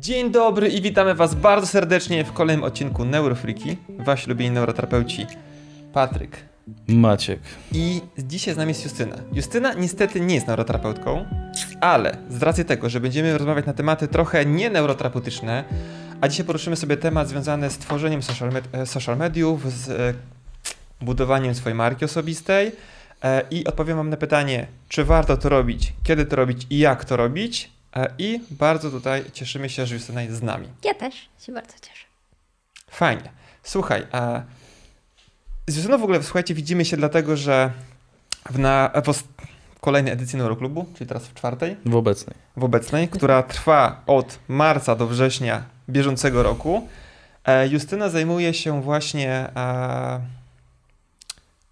Dzień dobry i witamy Was bardzo serdecznie w kolejnym odcinku Neurofriki. Wasi lubieni neuroterapeuci Patryk. Maciek. I dzisiaj z nami jest Justyna. Justyna niestety nie jest neuroterapeutką, ale z racji tego, że będziemy rozmawiać na tematy trochę nie neuroterapeutyczne, a dzisiaj poruszymy sobie temat związany z tworzeniem social, med e, social mediów, z e, budowaniem swojej marki osobistej e, i odpowiem Wam na pytanie, czy warto to robić, kiedy to robić i jak to robić. E, I bardzo tutaj cieszymy się, że Justyna jest z nami. Ja też się bardzo cieszę. Fajnie. Słuchaj, a z Justyną w ogóle, słuchajcie, widzimy się dlatego, że w, na, w os- kolejnej edycji Neuroklubu, czyli teraz w czwartej, W obecnej. w obecnej, która trwa od marca do września bieżącego roku, e, Justyna zajmuje się właśnie e,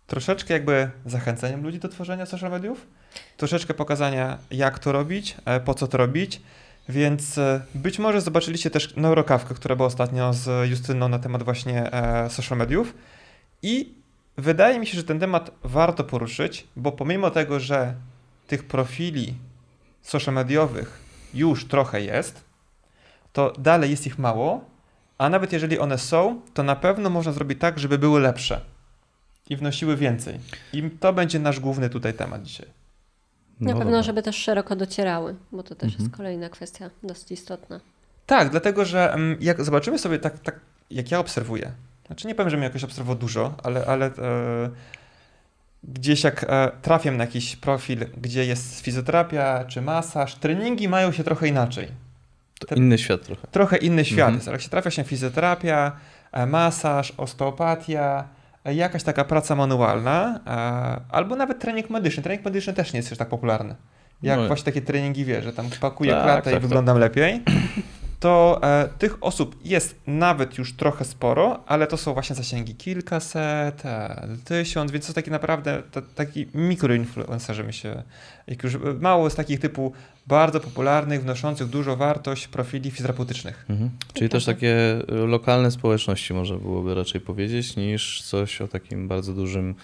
troszeczkę jakby zachęceniem ludzi do tworzenia social mediów, troszeczkę pokazania jak to robić, e, po co to robić, więc e, być może zobaczyliście też neurokawkę, która była ostatnio z Justyną na temat właśnie e, social mediów i wydaje mi się, że ten temat warto poruszyć, bo pomimo tego, że tych profili social mediowych już trochę jest, to dalej jest ich mało, a nawet jeżeli one są, to na pewno można zrobić tak, żeby były lepsze i wnosiły więcej. I to będzie nasz główny tutaj temat dzisiaj. Na No pewno, dobra. żeby też szeroko docierały, bo to też Mhm. jest kolejna kwestia dosyć istotna. Tak, dlatego że mm, jak zobaczymy sobie tak, tak jak ja obserwuję, znaczy nie powiem, że mnie jakoś obserwował dużo, ale, ale e, gdzieś jak e, trafiam na jakiś profil, gdzie jest fizjoterapia czy masaż, treningi mają się trochę inaczej. To Te- inny świat trochę. trochę inny świat Mhm. jak się trafia się fizjoterapia, e, masaż, osteopatia, jakaś taka praca manualna, e, albo nawet trening medyczny. Trening medyczny też nie jest już tak popularny. Jak No. właśnie takie treningi wie, że tam pakuję Tak, klatę i tak, wyglądam lepiej, to e, tych osób jest nawet już trochę sporo, ale to są właśnie zasięgi kilkaset, e, tysiąc, więc to taki naprawdę to, taki mikroinfluencerzy mi się, jak już mało z takich typu bardzo popularnych, wnoszących dużo wartość profili fizjoterapeutycznych. Mhm. Czyli też takie y, lokalne społeczności można byłoby raczej powiedzieć, niż coś o takim bardzo dużym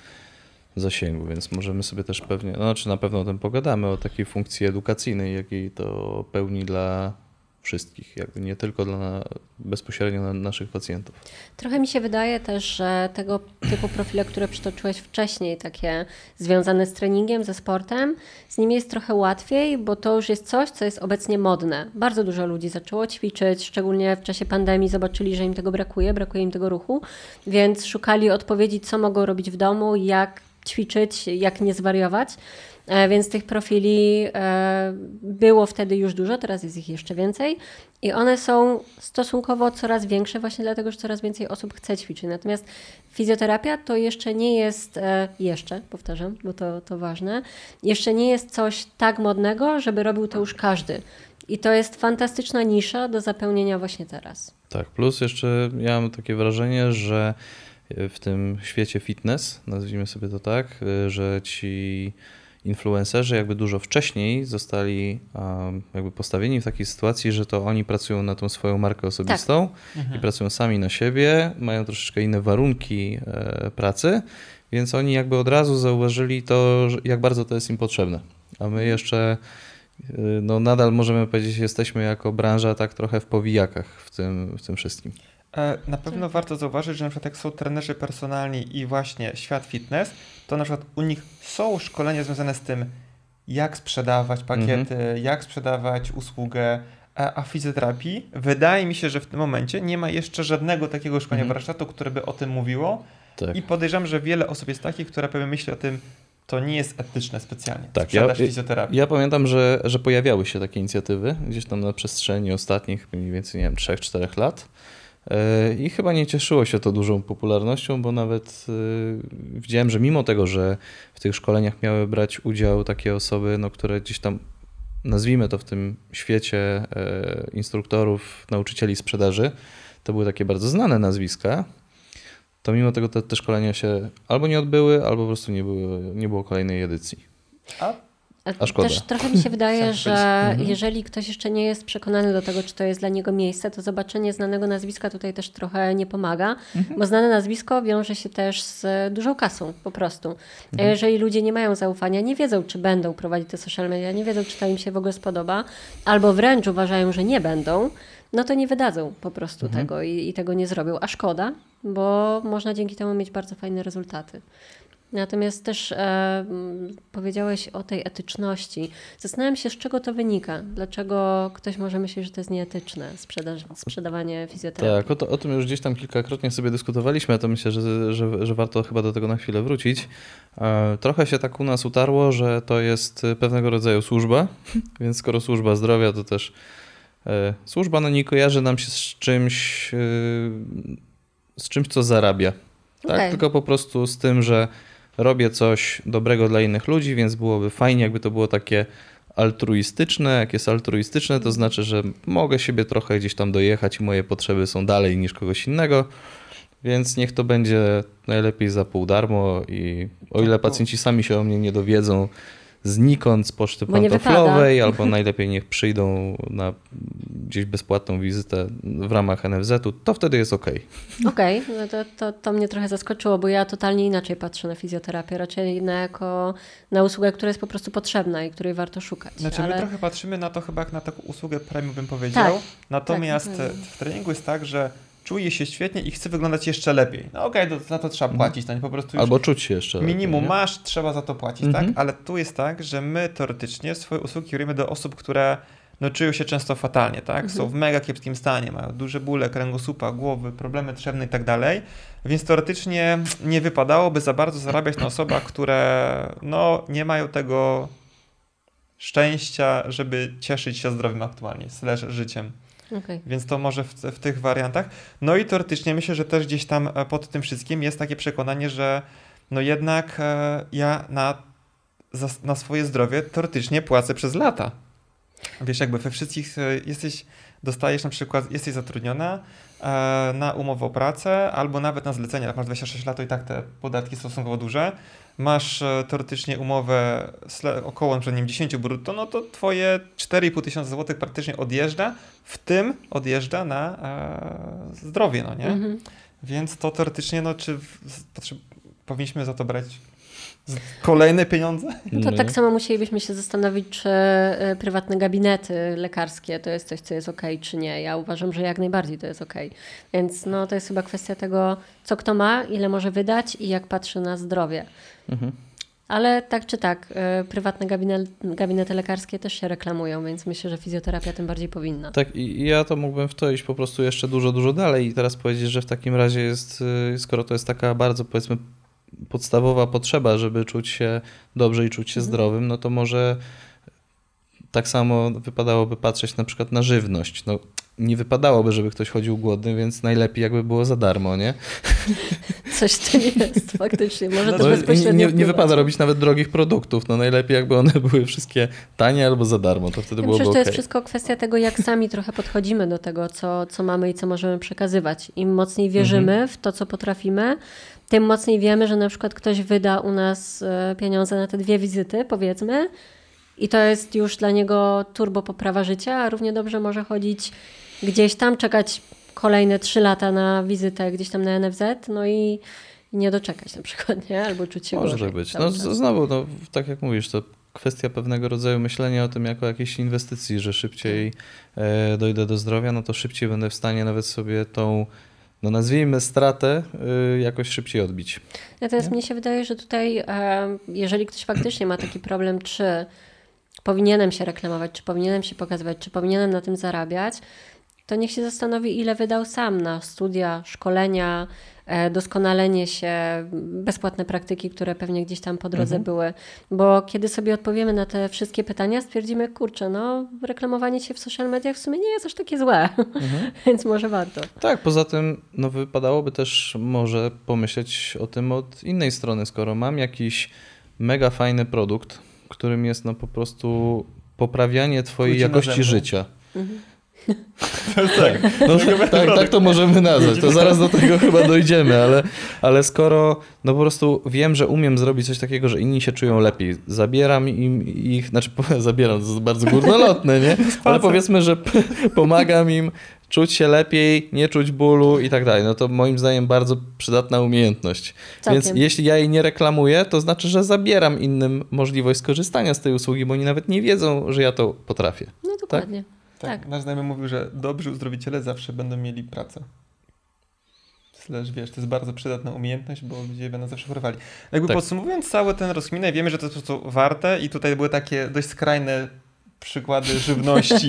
zasięgu, więc możemy sobie też pewnie, no znaczy na pewno o tym pogadamy, o takiej funkcji edukacyjnej, jakiej to pełni dla wszystkich, jakby nie tylko dla bezpośrednio na naszych pacjentów. Trochę mi się wydaje też, że tego typu profile, które przytoczyłeś wcześniej, takie związane z treningiem, ze sportem, z nimi jest trochę łatwiej, bo to już jest coś, co jest obecnie modne. Bardzo dużo ludzi zaczęło ćwiczyć, szczególnie w czasie pandemii zobaczyli, że im tego brakuje, brakuje im tego ruchu, więc szukali odpowiedzi, co mogą robić w domu, jak ćwiczyć, jak nie zwariować. E, Więc tych profili e, było wtedy już dużo, teraz jest ich jeszcze więcej. I one są stosunkowo coraz większe, właśnie dlatego, że coraz więcej osób chce ćwiczyć. Natomiast fizjoterapia to jeszcze nie jest, e, jeszcze, powtarzam, bo to, to ważne, jeszcze nie jest coś tak modnego, żeby robił to już każdy. I to jest fantastyczna nisza do zapełnienia właśnie teraz. Tak, plus jeszcze ja mam takie wrażenie, że w tym świecie fitness, nazwijmy sobie to tak, y, że ci influencerzy jakby dużo wcześniej zostali jakby postawieni w takiej sytuacji, że to oni pracują na tą swoją markę osobistą i pracują sami na siebie, mają troszeczkę inne warunki e, pracy, więc oni jakby od razu zauważyli to, jak bardzo to jest im potrzebne. A my jeszcze y, no nadal możemy powiedzieć, jesteśmy jako branża tak trochę w powijakach w tym, w tym wszystkim. E, Na pewno warto zauważyć, że na przykład jak są trenerzy personalni i właśnie świat fitness, to na przykład u nich są szkolenia związane z tym, jak sprzedawać pakiety, jak sprzedawać usługę, a, a w fizjoterapii wydaje mi się, że w tym momencie nie ma jeszcze żadnego takiego szkolenia Mhm. warsztatu, które by o tym mówiło Tak. i podejrzewam, że wiele osób jest takich, które pewnie myśli o tym, to nie jest etyczne specjalnie, Tak, sprzedaż ja- fizjoterapii. Ja pamiętam, że, że pojawiały się takie inicjatywy gdzieś tam na przestrzeni ostatnich mniej więcej, nie wiem, 3-4 lat. Yy, I chyba nie cieszyło się to dużą popularnością, bo nawet yy, widziałem, że mimo tego, że w tych szkoleniach miały brać udział takie osoby, no, które gdzieś tam, nazwijmy to w tym świecie yy, instruktorów, nauczycieli sprzedaży, to były takie bardzo znane nazwiska, to mimo tego te, te szkolenia się albo nie odbyły, albo po prostu nie, były, nie było kolejnej edycji. A A szkoda. Też trochę mi się wydaje, że powiedzieć. jeżeli ktoś jeszcze nie jest przekonany do tego, czy to jest dla niego miejsce, to zobaczenie znanego nazwiska tutaj też trochę nie pomaga, bo znane nazwisko wiąże się też z dużą kasą po prostu. A jeżeli ludzie nie mają zaufania, nie wiedzą, czy będą prowadzić te social media, nie wiedzą, czy to im się w ogóle spodoba, albo wręcz uważają, że nie będą, no to nie wydadzą po prostu mhm. tego i, i tego nie zrobią. A szkoda, bo można dzięki temu mieć bardzo fajne rezultaty. Natomiast też e, powiedziałeś o tej etyczności. Zastanawiam się, z czego to wynika. Dlaczego ktoś może myśleć, że to jest nieetyczne, sprzeda- sprzedawanie fizjoterapii? Tak, o, to, o, tym już gdzieś tam kilkakrotnie sobie dyskutowaliśmy, a to myślę, że, że, że warto chyba do tego na chwilę wrócić. E, trochę się tak u nas utarło, że to jest pewnego rodzaju służba, więc skoro służba zdrowia, to też e, służba no nie kojarzy nam się z czymś, e, z czymś, co zarabia. Tak? Okay. Tylko po prostu z tym, że robię coś dobrego dla innych ludzi, więc byłoby fajnie, jakby to było takie altruistyczne. Jak jest altruistyczne, to znaczy, że mogę siebie trochę gdzieś tam dojechać i moje potrzeby są dalej niż kogoś innego. Więc niech to będzie najlepiej za pół darmo i o ile tak, pacjenci sami się o mnie nie dowiedzą, znikąd z poczty pantoflowej, albo najlepiej niech przyjdą na gdzieś bezpłatną wizytę w ramach NFZ-u, to wtedy jest ok. Okej, okay. no to, to, to mnie trochę zaskoczyło, bo ja totalnie inaczej patrzę na fizjoterapię, raczej na jako na usługę, która jest po prostu potrzebna i której warto szukać. Znaczy ale... my trochę patrzymy na to chyba jak na taką usługę premium bym powiedział, tak, natomiast tak, w treningu jest tak, że czuje się świetnie i chce wyglądać jeszcze lepiej. No okej, okay, za to trzeba mhm. płacić, to nie po prostu Albo czuć się jeszcze Minimum lepiej, masz, trzeba za to płacić, tak? Mhm. Ale tu jest tak, że my teoretycznie swoje usługi kierujemy do osób, które no, czują się często fatalnie, tak? Mhm. Są w mega kiepskim stanie, mają duże bóle kręgosłupa, głowy, problemy trzewne i tak dalej. Więc teoretycznie nie wypadałoby za bardzo zarabiać na osobach, które no, nie mają tego szczęścia, żeby cieszyć się zdrowiem aktualnie, slash życiem. Okay. Więc to może w, w, tych wariantach. No i teoretycznie myślę, że też gdzieś tam e, pod tym wszystkim jest takie przekonanie, że no jednak e, ja na, na swoje zdrowie teoretycznie płacę przez lata. Wiesz, jakby we wszystkich e, jesteś, dostajesz na przykład, jesteś zatrudniona na umowę o pracę albo nawet na zlecenie, masz 26 lat, to i tak te podatki stosunkowo duże. Masz e, teoretycznie umowę około nim 10 brutto, no to twoje 4,5 tysiąca złotych praktycznie odjeżdża, w tym odjeżdża na e, zdrowie, no nie? Mhm. Więc to teoretycznie, no czy w, powinniśmy za to brać Kolejne pieniądze? No to tak samo musielibyśmy się zastanowić, czy e, prywatne gabinety lekarskie to jest coś, co jest ok, czy nie. Ja uważam, że jak najbardziej to jest ok. Więc no, to jest chyba kwestia tego, co kto ma, ile może wydać i jak patrzy na zdrowie. Mhm. Ale tak czy tak, e, prywatne gabinet, gabinety lekarskie też się reklamują, więc myślę, że fizjoterapia tym bardziej powinna. Tak, i ja to mógłbym w to iść po prostu jeszcze dużo, dużo dalej i teraz powiedzieć, że w takim razie jest, e, skoro to jest taka bardzo powiedzmy podstawowa potrzeba, żeby czuć się dobrze i czuć się mhm. zdrowym, no to może tak samo wypadałoby patrzeć na przykład na żywność. No, nie wypadałoby, żeby ktoś chodził głodny, więc najlepiej jakby było za darmo, nie? Coś w tym jest, faktycznie. Może no, to bezpośrednio nie, nie, nie wypada robić nawet drogich produktów. No najlepiej jakby one były wszystkie tanie albo za darmo, to wtedy ja byłoby myślę, to okay. jest wszystko kwestia tego, jak sami trochę podchodzimy do tego, co, co mamy i co możemy przekazywać. Im mocniej wierzymy mhm. w to, co potrafimy, tym mocniej wiemy, że na przykład ktoś wyda u nas e, pieniądze na te dwie wizyty, powiedzmy, i to jest już dla niego turbo poprawa życia, a równie dobrze może chodzić gdzieś tam, czekać kolejne trzy lata na wizytę gdzieś tam na NFZ, no i nie doczekać na przykład, nie? Albo czuć się Może gorzej. być. No znowu, no, tak jak mówisz, to kwestia pewnego rodzaju myślenia o tym jako jakiejś inwestycji, że szybciej e, dojdę do zdrowia, no to szybciej będę w stanie nawet sobie tą no nazwijmy stratę y, jakoś szybciej odbić. Natomiast nie? mnie się wydaje, że tutaj, jeżeli ktoś faktycznie ma taki problem, czy powinienem się reklamować, czy powinienem się pokazywać, czy powinienem na tym zarabiać, to niech się zastanowi, ile wydał sam na studia, szkolenia, e, doskonalenie się, bezpłatne praktyki, które pewnie gdzieś tam po drodze mhm. były. Bo kiedy sobie odpowiemy na te wszystkie pytania, stwierdzimy, kurczę, no reklamowanie się w social mediach w sumie nie jest aż takie złe, mhm. więc może warto. Tak, poza tym no, wypadałoby też może pomyśleć o tym od innej strony, skoro mam jakiś mega fajny produkt, którym jest no po prostu poprawianie twojej jakości życia. Mhm tak, no, tak, tak to możemy nazwać. To zaraz do tego chyba dojdziemy, ale, ale skoro no po prostu wiem, że umiem zrobić coś takiego, że inni się czują lepiej, zabieram im ich, znaczy zabieram, to jest bardzo górnolotne, nie? Ale powiedzmy, że pomagam im czuć się lepiej, nie czuć bólu i tak dalej. No to moim zdaniem bardzo przydatna umiejętność. Całkiem. Więc jeśli ja jej nie reklamuję, to znaczy, że zabieram innym możliwość skorzystania z tej usługi, bo oni nawet nie wiedzą, że ja to potrafię. No dokładnie. Tak? Tak, Tak. nasz znajomy mówił, że dobrzy uzdrowiciele zawsze będą mieli pracę. Slash, wiesz, to jest bardzo przydatna umiejętność, bo ludzie będą zawsze chorowali. Jakby Tak. podsumowując cały ten rozkminę, wiemy, że to jest po prostu warte i tutaj były takie dość skrajne przykłady żywności,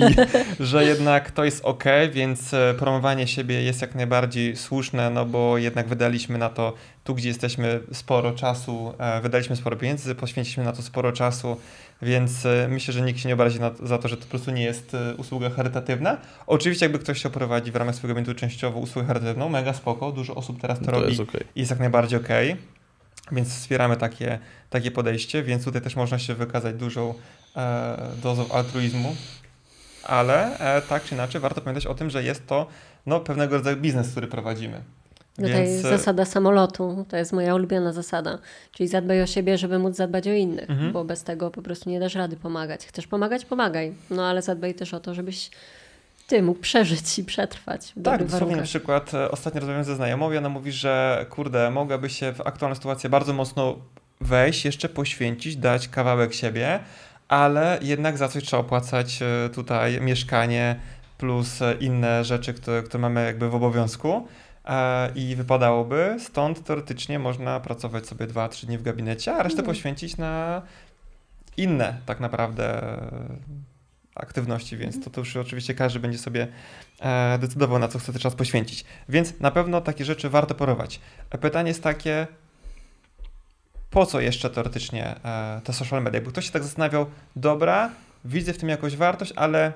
że jednak to jest ok, więc e, promowanie siebie jest jak najbardziej słuszne, no bo jednak wydaliśmy na to, tu gdzie jesteśmy sporo czasu, e, wydaliśmy sporo pieniędzy, poświęciliśmy na to sporo czasu, więc e, myślę, że nikt się nie obrazi na, za to, że to po prostu nie jest e, usługa charytatywna. Oczywiście jakby ktoś chciał prowadzić w ramach swojego eventu częściowo usługę charytatywną, mega spoko, dużo osób teraz to, To robi jest okej. i jest jak najbardziej okej, więc wspieramy takie, takie podejście, więc tutaj też można się wykazać dużą e, dozą altruizmu, ale e, tak czy inaczej warto pamiętać o tym, że jest to no, pewnego rodzaju biznes, który prowadzimy. Tutaj Więc, e, zasada samolotu, to jest moja ulubiona zasada. Czyli zadbaj o siebie, żeby móc zadbać o innych, Mhm. bo bez tego po prostu nie dasz rady pomagać. Chcesz pomagać, pomagaj. No ale zadbaj też o to, żebyś ty mógł przeżyć i przetrwać w Tak, dosłownie na przykład e, ostatnio rozmawiałem ze znajomą i ona mówi, że kurde, mogłaby się w aktualną sytuację bardzo mocno wejść, jeszcze poświęcić, dać kawałek siebie, ale jednak za coś trzeba opłacać e, tutaj mieszkanie plus inne rzeczy, które, które mamy jakby w obowiązku. E, I wypadałoby, stąd teoretycznie można pracować sobie 2-3 dni w gabinecie, a resztę Mhm. poświęcić na inne tak naprawdę aktywności, więc to, to już oczywiście każdy będzie sobie e, decydował, na co chce ten czas poświęcić. Więc na pewno takie rzeczy warto porować. Pytanie jest takie, po co jeszcze teoretycznie e, te social media? Bo ktoś się tak zastanawiał, dobra, widzę w tym jakąś wartość, ale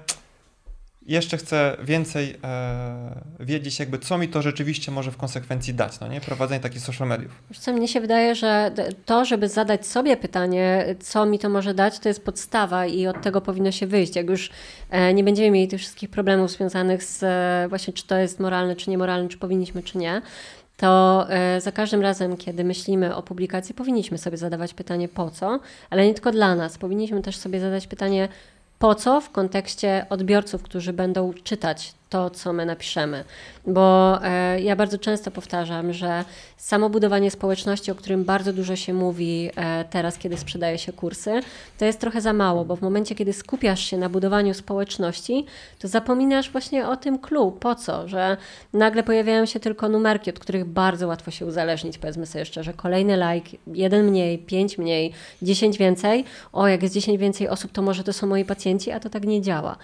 jeszcze chcę więcej e, wiedzieć, jakby co mi to rzeczywiście może w konsekwencji dać, no nie? Prowadzenie takich social mediów. Co mnie się wydaje, że to, żeby zadać sobie pytanie, co mi to może dać, to jest podstawa i od tego powinno się wyjść. Jak już e, nie będziemy mieli tych wszystkich problemów związanych z e, właśnie, czy to jest moralne, czy niemoralne, czy powinniśmy, czy nie, to e, za każdym razem, kiedy myślimy o publikacji, powinniśmy sobie zadawać pytanie po co, ale nie tylko dla nas. Powinniśmy też sobie zadać pytanie po co w kontekście odbiorców, którzy będą czytać to, co my napiszemy. Bo e, ja bardzo często powtarzam, że samo budowanie społeczności, o którym bardzo dużo się mówi e, teraz, kiedy sprzedaje się kursy, to jest trochę za mało, bo w momencie, kiedy skupiasz się na budowaniu społeczności, to zapominasz właśnie o tym clue. Po co? Że nagle pojawiają się tylko numerki, od których bardzo łatwo się uzależnić, powiedzmy sobie szczerze. Kolejny like, jeden mniej, pięć mniej, dziesięć więcej. O, jak jest dziesięć więcej osób, to może to są moi pacjenci, a to tak nie działa.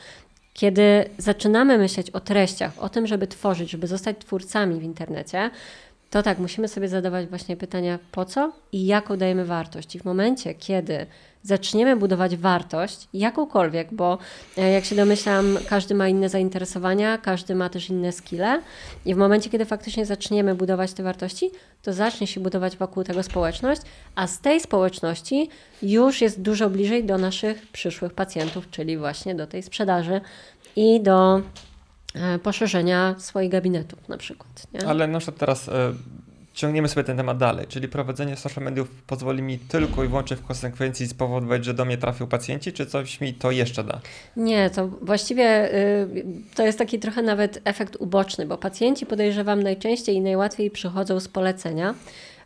Kiedy zaczynamy myśleć o treściach, o tym, żeby tworzyć, żeby zostać twórcami w internecie, to tak, musimy sobie zadawać właśnie pytania po co i jaką dajemy wartość. I w momencie, kiedy zaczniemy budować wartość, jakąkolwiek, bo e, jak się domyślam, każdy ma inne zainteresowania, każdy ma też inne skille i w momencie, kiedy faktycznie zaczniemy budować te wartości, to zacznie się budować wokół tego społeczność, a z tej społeczności już jest dużo bliżej do naszych przyszłych pacjentów, czyli właśnie do tej sprzedaży i do poszerzenia swoich gabinetów na przykład. Nie? Ale na przykład teraz e, ciągniemy sobie ten temat dalej, czyli prowadzenie social mediów pozwoli mi tylko i wyłącznie w konsekwencji spowodować, że do mnie trafią pacjenci, czy coś mi to jeszcze da? Nie, to właściwie y, to jest taki trochę nawet efekt uboczny, bo pacjenci podejrzewam najczęściej i najłatwiej przychodzą z polecenia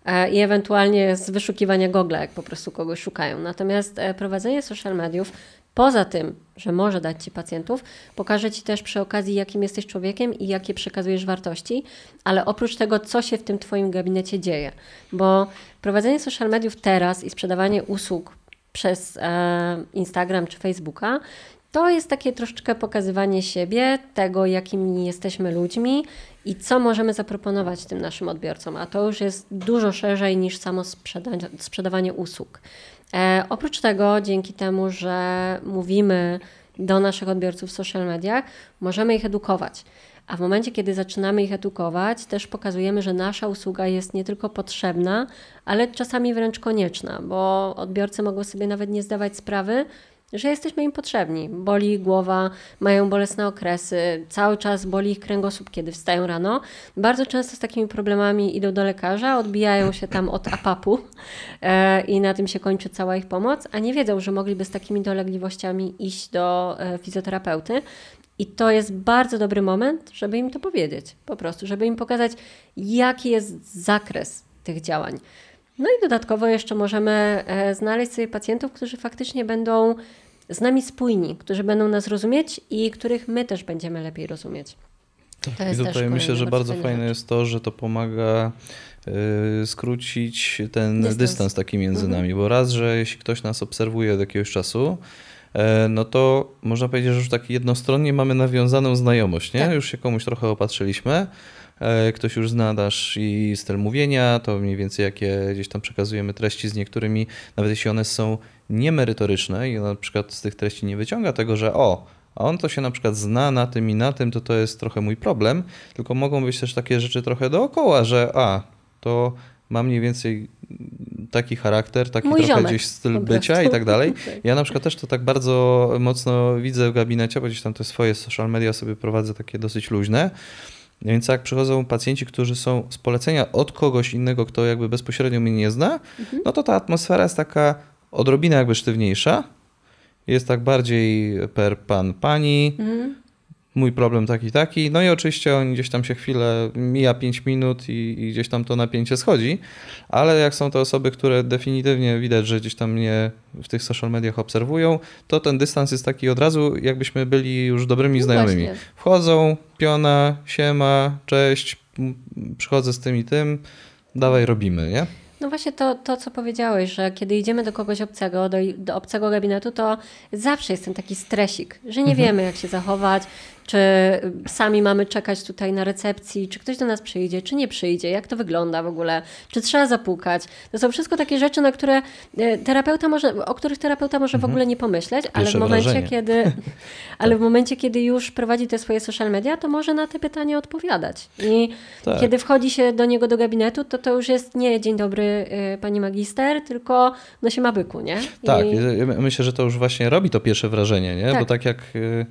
e, i ewentualnie z wyszukiwania Google, jak po prostu kogoś szukają. Natomiast e, prowadzenie social mediów, poza tym, że może dać Ci pacjentów, pokaże Ci też przy okazji, jakim jesteś człowiekiem i jakie przekazujesz wartości, ale oprócz tego, co się w tym Twoim gabinecie dzieje. Bo prowadzenie social mediów teraz i sprzedawanie usług przez e, Instagram czy Facebooka, to jest takie troszeczkę pokazywanie siebie, tego, jakimi jesteśmy ludźmi i co możemy zaproponować tym naszym odbiorcom. A to już jest dużo szerzej niż samo sprzeda- sprzedawanie usług. E, oprócz tego, dzięki temu, że mówimy do naszych odbiorców w social mediach, możemy ich edukować. A w momencie, kiedy zaczynamy ich edukować, też pokazujemy, że nasza usługa jest nie tylko potrzebna, ale czasami wręcz konieczna, bo odbiorcy mogą sobie nawet nie zdawać sprawy, że jesteśmy im potrzebni. Boli ich głowa, mają bolesne okresy, cały czas boli ich kręgosłup, kiedy wstają rano. Bardzo często z takimi problemami idą do lekarza, odbijają się tam od apapu e, i na tym się kończy cała ich pomoc, a nie wiedzą, że mogliby z takimi dolegliwościami iść do e, fizjoterapeuty. I to jest bardzo dobry moment, żeby im to powiedzieć, po prostu, żeby im pokazać, jaki jest zakres tych działań. No i dodatkowo jeszcze możemy e, znaleźć sobie pacjentów, którzy faktycznie będą z nami spójni, którzy będą nas rozumieć i których my też będziemy lepiej rozumieć. To I tutaj myślę, że bardzo fajne rzecz. jest to, że to pomaga y, skrócić ten dystans, dystans taki między mhm. nami, bo raz, że jeśli ktoś nas obserwuje od jakiegoś czasu, e, no to można powiedzieć, że już tak jednostronnie mamy nawiązaną znajomość, nie? Tak. Już się komuś trochę opatrzyliśmy, e, ktoś już zna nasz i styl mówienia, to mniej więcej jakie gdzieś tam przekazujemy treści z niektórymi, nawet jeśli one są niemerytoryczne i na przykład z tych treści nie wyciąga tego, że o, a on to się na przykład zna na tym i na tym, to to jest trochę mój problem, tylko mogą być też takie rzeczy trochę dookoła, że a, to ma mniej więcej taki charakter, taki Mój trochę gdzieś styl bycia i tak dalej. Ja na przykład też to tak bardzo mocno widzę w gabinecie, bo gdzieś tam te swoje social media sobie prowadzę takie dosyć luźne. Więc jak przychodzą pacjenci, którzy są z polecenia od kogoś innego, kto jakby bezpośrednio mnie nie zna, mhm. no to ta atmosfera jest taka odrobinę jakby sztywniejsza, jest tak bardziej per pan, pani. Mhm. Mój problem taki, taki. No i oczywiście oni gdzieś tam się chwilę, mija 5 minut i, i, gdzieś tam to napięcie schodzi, ale jak są to osoby, które definitywnie widać, że gdzieś tam mnie w tych social mediach obserwują, to ten dystans jest taki od razu, jakbyśmy byli już dobrymi no znajomymi. Właśnie. Wchodzą, piona, siema, cześć, przychodzę z tym i tym, dawaj robimy, nie? No właśnie to, to, co powiedziałeś, że kiedy idziemy do kogoś obcego, do, do obcego gabinetu, to zawsze jest ten taki stresik, że nie mhm. wiemy, jak się zachować, czy sami mamy czekać tutaj na recepcji, czy ktoś do nas przyjdzie, czy nie przyjdzie, jak to wygląda w ogóle, czy trzeba zapukać. To są wszystko takie rzeczy, na które e, terapeuta może, o których terapeuta może w mhm. ogóle nie pomyśleć, ale w momencie, kiedy, ale w momencie, kiedy już prowadzi te swoje social media, to może na te pytania odpowiadać. I tak. kiedy wchodzi się do niego do gabinetu, to to już jest nie dzień dobry e, pani magister, tylko no się ma byku, nie? I... Tak, myślę, że to już właśnie robi to pierwsze wrażenie, nie? Tak. Bo tak jak e,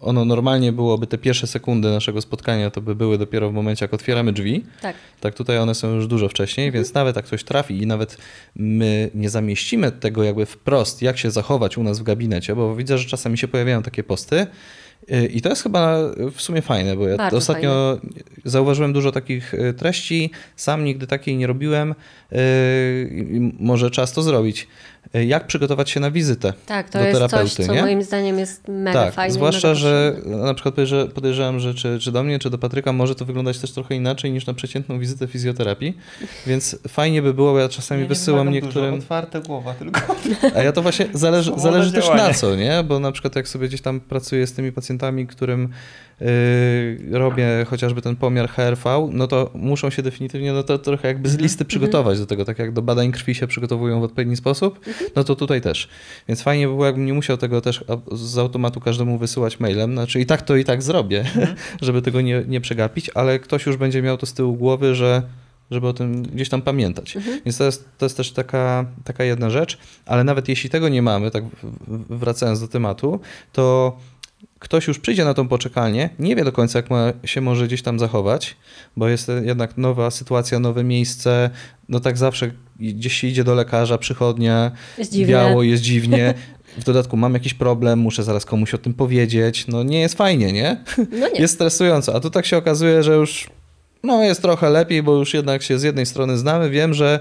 ono normalnie byłoby te pierwsze sekundy naszego spotkania, to by były dopiero w momencie, jak otwieramy drzwi. Tak. Tak tutaj one są już dużo wcześniej, mhm. więc nawet jak ktoś trafi i nawet my nie zamieścimy tego jakby wprost, jak się zachować u nas w gabinecie, bo widzę, że czasami się pojawiają takie posty, y, i to jest chyba w sumie fajne, bo ja Bardzo ostatnio fajne. zauważyłem dużo takich y, treści, sam nigdy takiej nie robiłem. Y, może czas to zrobić. Jak przygotować się na wizytę tak, to do jest terapeuty, coś, co nie? moim zdaniem jest mega tak, fajne. Zwłaszcza, że na przykład podejrzewam, że czy, czy do mnie, czy do Patryka może to wyglądać też trochę inaczej niż na przeciętną wizytę fizjoterapii, więc fajnie by było, bo ja czasami nie, wysyłam nie niektórym... Dużo, otwarte głowa tylko. A ja to właśnie zależy, zależy też na co, nie? Bo na przykład jak sobie gdzieś tam pracuję z tymi pacjentami, którym robię chociażby ten pomiar HRV, no to muszą się definitywnie no to trochę jakby z mhm. listy przygotować do tego, tak jak do badań krwi się przygotowują w odpowiedni sposób, mhm. no to tutaj też. Więc fajnie by było, jakbym nie musiał tego też z automatu każdemu wysyłać mailem, znaczy i tak to i tak zrobię, mhm. żeby tego nie, nie przegapić, ale ktoś już będzie miał to z tyłu głowy, że żeby o tym gdzieś tam pamiętać. Mhm. Więc to jest, to jest też taka, taka jedna rzecz, ale nawet jeśli tego nie mamy, tak wracając do tematu, to ktoś już przyjdzie na tą poczekalnię, nie wie do końca, jak ma, się może gdzieś tam zachować, bo jest jednak nowa sytuacja, nowe miejsce. No tak zawsze gdzieś się idzie do lekarza, przychodnia, jest biało, jest dziwnie. W dodatku mam jakiś problem, muszę zaraz komuś o tym powiedzieć. No nie jest fajnie, nie? No nie. Jest stresująco. A tu tak się okazuje, że już no, jest trochę lepiej, bo już jednak się z jednej strony znamy. Wiem, że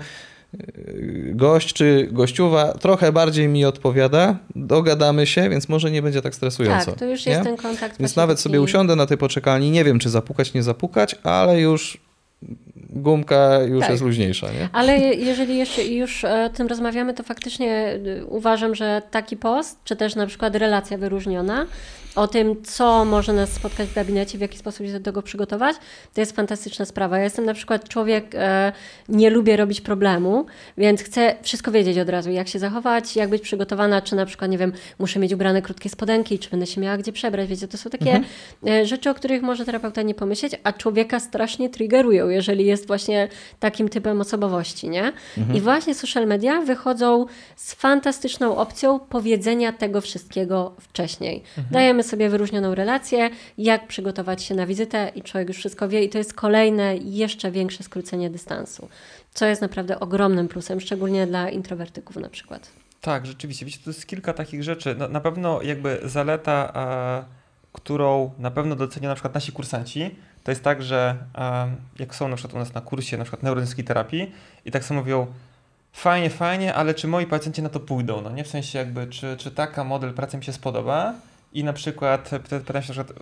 gość czy gościuwa trochę bardziej mi odpowiada, dogadamy się, więc może nie będzie tak stresująco. Tak, to już nie? jest ten kontakt. Więc nawet sobie usiądę na tej poczekalni, nie wiem czy zapukać, nie zapukać, ale już gumka już tak. jest luźniejsza. Nie? Ale jeżeli jeszcze już o tym rozmawiamy, to faktycznie y, uważam, że taki post, czy też na przykład relacja wyróżniona, o tym, co może nas spotkać w gabinecie, w jaki sposób się do tego przygotować, to jest fantastyczna sprawa. Ja jestem na przykład człowiek, e, nie lubię robić problemu, więc chcę wszystko wiedzieć od razu, jak się zachować, jak być przygotowana, czy na przykład, nie wiem, muszę mieć ubrane krótkie spodenki, czy będę się miała gdzie przebrać, wiecie, to są takie mhm. E, rzeczy, o których może terapeuta nie pomyśleć, a człowieka strasznie triggerują, jeżeli jest właśnie takim typem osobowości, nie? Mhm. I właśnie social media wychodzą z fantastyczną opcją powiedzenia tego wszystkiego wcześniej. Mhm. Dajemy sobie wyróżnioną relację, jak przygotować się na wizytę i człowiek już wszystko wie i to jest kolejne, jeszcze większe skrócenie dystansu, co jest naprawdę ogromnym plusem, szczególnie dla introwertyków na przykład. Tak, rzeczywiście. Wiecie, to jest kilka takich rzeczy. Na, na pewno jakby zaleta, e, którą na pewno docenią na przykład nasi kursanci, to jest tak, że e, jak są na przykład u nas na kursie na przykład neurodyskiej terapii i tak samo mówią, fajnie, fajnie, ale czy moi pacjenci na to pójdą? No nie w sensie jakby, czy, czy taka model pracy mi się spodoba i na przykład pytam się na przykład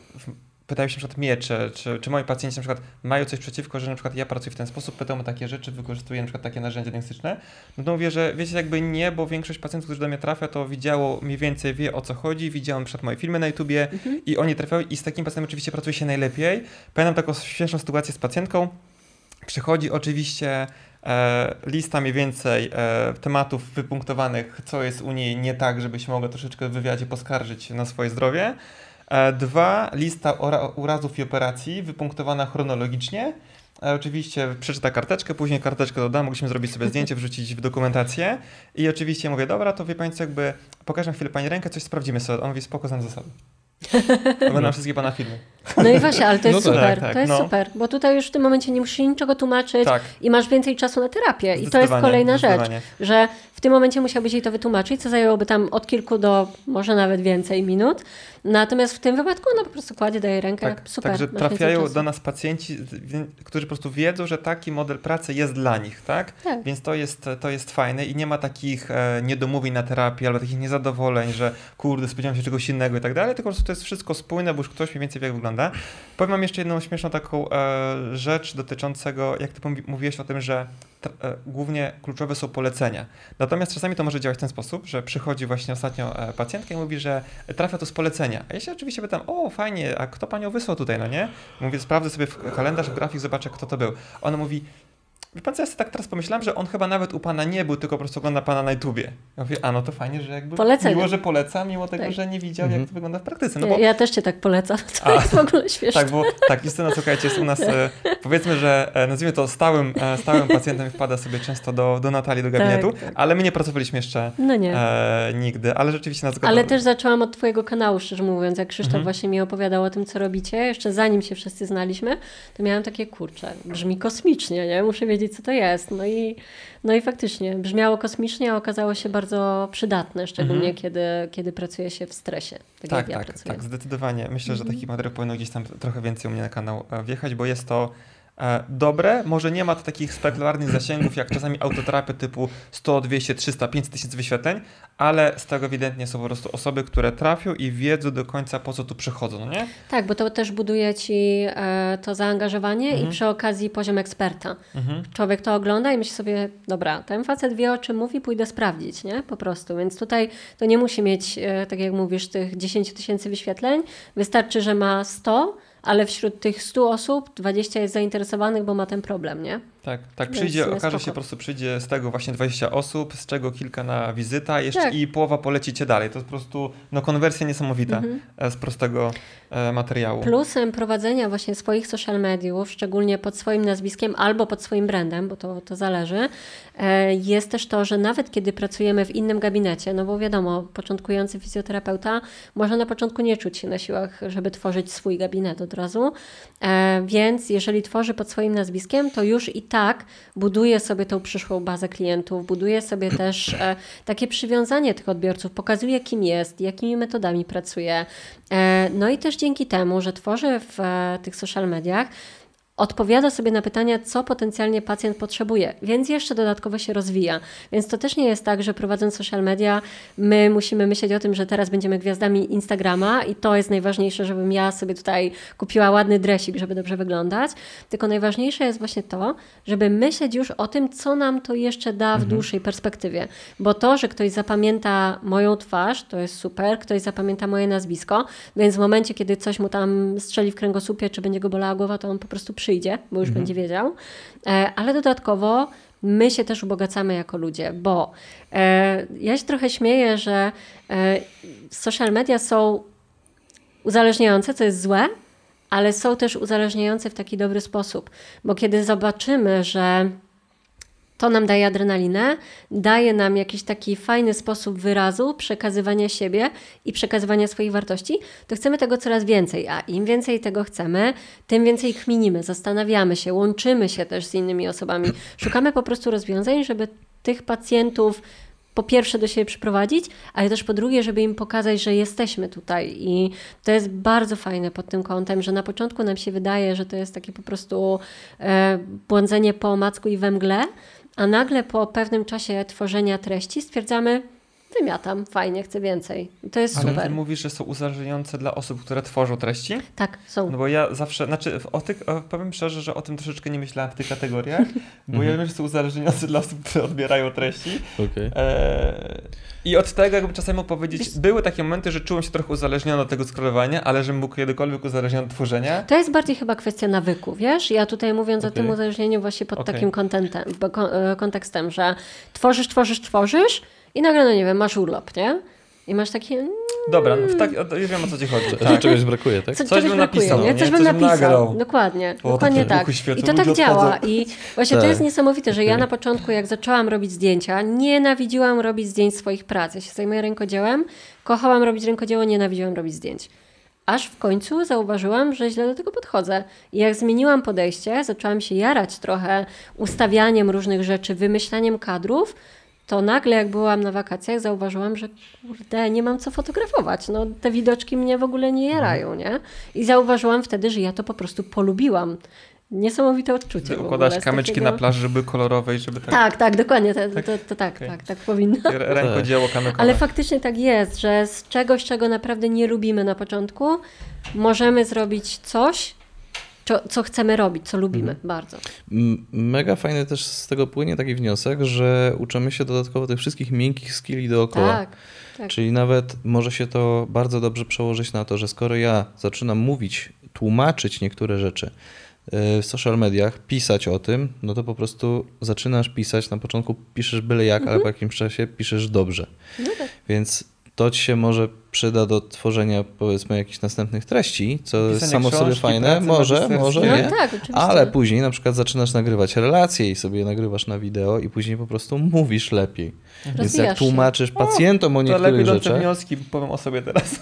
pytają się na przykład mnie, czy, czy, czy moi pacjenci na przykład mają coś przeciwko, że na przykład ja pracuję w ten sposób, pytają o takie rzeczy, wykorzystuję na przykład takie narzędzia diagnostyczne, no to mówię, że wiecie jakby nie, bo większość pacjentów, którzy do mnie trafia, to widziało mniej więcej, wie o co chodzi, widziałem przed moje filmy na YouTubie mhm. i oni trafiają i z takim pacjentem oczywiście pracuje się najlepiej. Pamiętam taką śmieszną sytuację z pacjentką, przychodzi oczywiście e, lista mniej więcej e, tematów wypunktowanych, co jest u niej nie tak, żebyś mogła troszeczkę w wywiadzie poskarżyć na swoje zdrowie. E, dwa, lista urazów i operacji wypunktowana chronologicznie. E, oczywiście przeczyta karteczkę, później karteczkę dodam, mogliśmy zrobić sobie zdjęcie, wrzucić w dokumentację. I oczywiście mówię, dobra, to wie Pani co, jakby pokażę chwilę Pani rękę, coś sprawdzimy sobie. On mówi, spoko, znam zasady. No. wszystkie Pana filmy. No i właśnie, ale to jest no tak, super, tak, to jest no. super, bo tutaj już w tym momencie nie musisz niczego tłumaczyć tak. i masz więcej czasu na terapię. I to jest kolejna rzecz, że w tym momencie musiałbyś jej to wytłumaczyć, co zajęłoby tam od kilku do może nawet więcej minut. Natomiast w tym wypadku ona po prostu kładzie, daje rękę, tak, super. Także trafiają do nas pacjenci, którzy po prostu wiedzą, że taki model pracy jest dla nich, tak? tak. Więc to jest, to jest fajne i nie ma takich e, niedomówień na terapii albo takich niezadowoleń, że kurde, spodziewam się czegoś innego i tak dalej, tylko po prostu to jest wszystko spójne, bo już ktoś mniej więcej wie, jak wygląda. Powiem wam jeszcze jedną śmieszną taką e, rzecz dotyczącego, jak ty mówiłeś o tym, że E, głównie kluczowe są polecenia. Natomiast czasami to może działać w ten sposób, że przychodzi właśnie ostatnio e, i mówi, że trafia to z polecenia. A ja się oczywiście pytam, o fajnie, a kto panią wysłał tutaj, no nie? Mówię, sprawdzę sobie w kalendarz, w grafik, zobaczę kto to był. Ona mówi, Wie pan co, ja sobie tak teraz pomyślałem, że on chyba nawet u pana nie był, tylko po prostu ogląda pana na YouTubie. Ja mówię, a no to fajnie, że jakby Polecenie. miło, że poleca, mimo tego, tak. że nie widział, mhm. jak to wygląda w praktyce. No bo... ja, też cię tak polecam, to a, jest w ogóle śmieszne. Tak, bo tak, Justyna, słuchajcie, jest u nas, e, powiedzmy, że e, nazwijmy to stałym, e, stałym pacjentem wpada sobie często do, do Natalii, do gabinetu, tak, tak. ale my nie pracowaliśmy jeszcze no nie. E, nigdy, ale rzeczywiście nas zgadza. Ale też zaczęłam od twojego kanału, szczerze mówiąc, jak Krzysztof mhm. właśnie mi opowiadał o tym, co robicie, jeszcze zanim się wszyscy znaliśmy, to miałam takie, kurcze, brzmi kosmicznie, nie? Muszę wiedzieć, co to jest. No i, no i faktycznie brzmiało kosmicznie, a okazało się bardzo przydatne, szczególnie mhm. kiedy, kiedy pracuje się w stresie. Tak, tak, ja tak, tak, zdecydowanie. Myślę, mhm. że taki materiał powinno gdzieś tam trochę więcej u mnie na kanał e, wjechać, bo jest to dobre. Może nie ma to takich spektakularnych zasięgów jak czasami autoterapie typu 100, 200, 300, 500 tysięcy wyświetleń, ale z tego ewidentnie są po prostu osoby, które trafią i wiedzą do końca po co tu przychodzą, no nie? Tak, bo to też buduje ci e, to zaangażowanie mhm. i przy okazji poziom eksperta. Mhm. Człowiek to ogląda i myśli sobie, dobra, ten facet wie o czym mówi, pójdę sprawdzić, nie? Po prostu. Więc tutaj to nie musi mieć, e, tak jak mówisz, tych 10 tysięcy wyświetleń. Wystarczy, że ma 100 ale wśród tych 100 osób 20 jest zainteresowanych, bo ma ten problem, nie? Tak, tak przyjdzie, okaże spoko. się po prostu przyjdzie z tego właśnie 20 osób, z czego kilka na wizyta jeszcze tak. i połowa polecicie dalej. To jest po prostu no, konwersja niesamowita mhm. E, z prostego e, materiału. Plusem prowadzenia właśnie swoich social mediów, szczególnie pod swoim nazwiskiem albo pod swoim brandem, bo to, to zależy, e, jest też to, że nawet kiedy pracujemy w innym gabinecie, no bo wiadomo, początkujący fizjoterapeuta może na początku nie czuć się na siłach, żeby tworzyć swój gabinet od razu, e, więc jeżeli tworzy pod swoim nazwiskiem, to już i tak tak buduje sobie tą przyszłą bazę klientów, buduje sobie też e, takie przywiązanie tych odbiorców, pokazuje kim jest, jakimi metodami pracuje. No i też dzięki temu, że tworzy w e, tych social mediach, odpowiada sobie na pytania, co potencjalnie pacjent potrzebuje, więc jeszcze dodatkowo się rozwija. Więc to też nie jest tak, że prowadząc social media, my musimy myśleć o tym, że teraz będziemy gwiazdami Instagrama i to jest najważniejsze, żebym ja sobie tutaj kupiła ładny dresik, żeby dobrze wyglądać. Tylko najważniejsze jest właśnie to, żeby myśleć już o tym, co nam to jeszcze da w mhm. dłuższej perspektywie. Bo to, że ktoś zapamięta moją twarz, to jest super, ktoś zapamięta moje nazwisko, więc w momencie, kiedy coś mu tam strzeli w kręgosłupie, czy będzie go bolała głowa, to on po prostu przy przyjdzie, bo już mhm. będzie wiedział, e, ale dodatkowo my się też ubogacamy jako ludzie, bo e, ja się trochę śmieję, że e, social media są uzależniające, co jest złe, ale są też uzależniające w taki dobry sposób, bo kiedy zobaczymy, że to nam daje adrenalinę, daje nam jakiś taki fajny sposób wyrazu, przekazywania siebie i przekazywania swoich wartości, to chcemy tego coraz więcej, a im więcej tego chcemy, tym więcej kminimy, zastanawiamy się, łączymy się też z innymi osobami. Szukamy po prostu rozwiązań, żeby tych pacjentów po pierwsze do siebie przyprowadzić, ale też po drugie, żeby im pokazać, że jesteśmy tutaj. I to jest bardzo fajne pod tym kątem, że na początku nam się wydaje, że to jest takie po prostu e, błądzenie po macku i we mgle, a nagle po pewnym czasie tworzenia treści stwierdzamy, wymiatam, fajnie, chcę więcej. To jest Ale super. ty mówisz, że są uzależniające dla osób, które tworzą treści? Tak, są. No bo ja zawsze, znaczy o tych, o, powiem szczerze, że o tym troszeczkę nie myślałem w tych kategoriach, bo ja Mhm. wiem, że są uzależniające dla osób, które odbierają treści. Okej. Eee, I od tego jakby czasami mógł powiedzieć, Wiesz- były takie momenty, że czułem się trochę uzależniony od tego scrollowania, ale że mógł kiedykolwiek uzależniony od tworzenia. To jest bardziej chyba kwestia nawyku, wiesz? Ja tutaj mówiąc o Okej. tym uzależnieniu właśnie pod Okej. takim kontentem, e, kontekstem, że tworzysz, tworzysz, tworzysz i nagle, no nie wiem, masz urlop, nie? I masz takie, mm, Dobra, no w tak, już wiem o co ci chodzi. Tak. Czegoś brakuje, tak? co, Coś czegoś bym brakuje, napisał, nie? Coś bym Coś bym napisał. nagrał. Dokładnie, O, dokładnie tak. duchy światła, I to tak działa. odchodzą. I właśnie to Tak. jest niesamowite, że ja Okej. na początku, jak zaczęłam robić zdjęcia, nienawidziłam robić zdjęć swoich prac. Ja się zajmuję rękodziełem, kochałam robić rękodzieło, nienawidziłam robić zdjęć. Aż w końcu zauważyłam, że źle do tego podchodzę. I jak zmieniłam podejście, zaczęłam się jarać trochę ustawianiem różnych rzeczy, wymyślaniem kadrów, to nagle jak byłam na wakacjach, zauważyłam, że kurde, nie mam co fotografować. No, te widoczki mnie w ogóle nie jarają, nie? I zauważyłam wtedy, że ja to po prostu polubiłam. Niesamowite odczucie. w Układasz kamyczki takiego- na plaży, żeby kolorowe i żeby tak, Tak, tak, dokładnie. To, Tak? to, to, tak, Okej. tak, tak powinno. rękodzieło kamykowe. Ale faktycznie tak jest, że z czegoś, czego naprawdę nie lubimy na początku, możemy zrobić coś, co, co chcemy robić, co lubimy Mhm. bardzo. Mega fajny też z tego płynie taki wniosek, że uczymy się dodatkowo tych wszystkich miękkich skilli dookoła. Tak, tak. Czyli nawet może się to bardzo dobrze przełożyć na to, że skoro ja zaczynam mówić, tłumaczyć niektóre rzeczy y, w social mediach, pisać o tym, no to po prostu zaczynasz pisać, na początku piszesz byle jak, Mhm. ale po jakimś czasie piszesz dobrze. No tak. Więc to ci się może przyda do tworzenia powiedzmy jakichś następnych treści, co jest Pisania samo sobie książki, fajne, prace może, może No nie. tak, oczywiście. Ale później na przykład zaczynasz nagrywać relacje i sobie nagrywasz na wideo i później po prostu mówisz lepiej. Więc Rozwijasz jak się. tłumaczysz pacjentom o To lepiej niektórych idące rzeczach, wnioski, powiem o sobie teraz.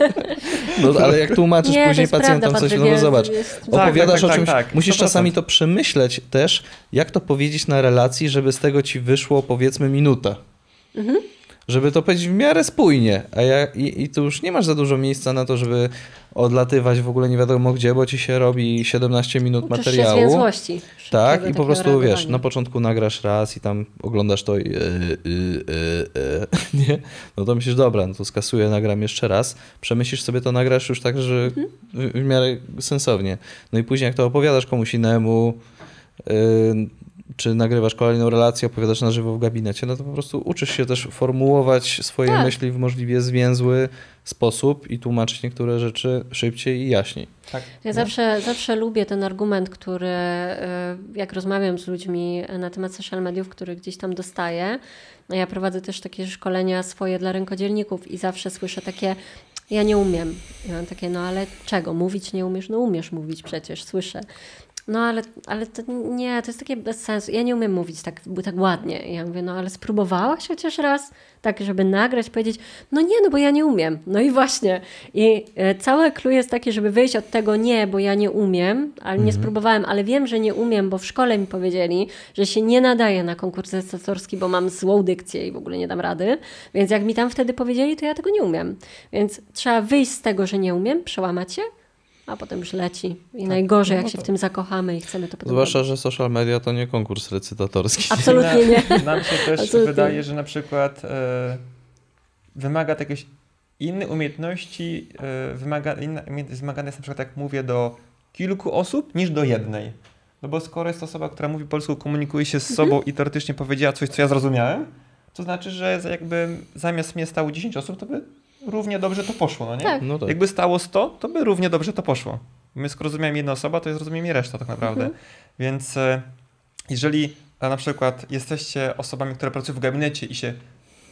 no ale jak tłumaczysz Nie, to później jest pacjentom prawda, coś, no to jest- zobacz, jest- Tak, opowiadasz tak, o tak, czymś, tak, musisz 100%. czasami to przemyśleć też, jak to powiedzieć na relacji, żeby z tego ci wyszło powiedzmy minuta. Mhm. Żeby to powiedzieć w miarę spójnie, a ja, i, i tu już nie masz za dużo miejsca na to, żeby odlatywać w ogóle nie wiadomo gdzie, bo ci się robi 17 minut Uczysz się materiału. zwięzłości. Tak, i po prostu wiesz, reagowania. na początku nagrasz raz i tam oglądasz to i e, e, e, nie? No to myślisz, dobra, no to skasuję, nagram jeszcze raz. Przemyślisz sobie to, nagrasz już tak, że Mhm. w, w miarę sensownie. No i później jak to opowiadasz komuś innemu, y, czy nagrywasz kolejną relację, opowiadasz na żywo w gabinecie, no to po prostu uczysz się też formułować swoje Tak. myśli w możliwie zwięzły sposób i tłumaczyć niektóre rzeczy szybciej i jaśniej. Tak. Ja zawsze, zawsze lubię ten argument, który e, jak rozmawiam z ludźmi na temat social mediów, który gdzieś tam dostaję. No ja prowadzę też takie szkolenia swoje dla rękodzielników i zawsze słyszę takie, ja nie umiem. I mam takie, no ale czego? Mówić nie umiesz? No umiesz mówić przecież, słyszę. No ale, ale to nie, to jest takie bez sensu. Ja nie umiem mówić tak, tak ładnie. Ja mówię, no ale spróbowałaś chociaż raz? Tak, żeby nagrać, powiedzieć, no nie, no bo ja nie umiem. No i właśnie. I e, całe clue jest takie, żeby wyjść od tego nie, bo ja nie umiem, ale nie spróbowałem, ale wiem, że nie umiem, bo w szkole mi powiedzieli, że się nie nadaje na konkurs recytatorski, bo mam złą dykcję i w ogóle nie dam rady. Więc jak mi tam wtedy powiedzieli, to ja tego nie umiem. Więc trzeba wyjść z tego, że nie umiem, przełamać się, a potem już leci. I najgorzej, jak No się w tym zakochamy i chcemy to potem Zwłaszcza, że social media to nie konkurs recytatorski. Absolutnie nie. Nam się też Absolutnie. wydaje, że na przykład e, wymaga to jakiejś innej umiejętności, e, wymaga, inna umiejętność wymagana jest na przykład, jak mówię, do kilku osób niż do jednej. No bo skoro jest to osoba, która mówi polską, komunikuje się z Mhm. sobą i teoretycznie powiedziała coś, co ja zrozumiałem, to znaczy, że jakby zamiast mnie stało 10 osób, to by równie dobrze to poszło, no nie? Tak. No tak. Jakby stało 100, to by równie dobrze to poszło. My skoro rozumiałem jedna osoba, to zrozumie mnie reszta tak naprawdę. Mhm. Więc e, jeżeli na przykład jesteście osobami, które pracują w gabinecie i się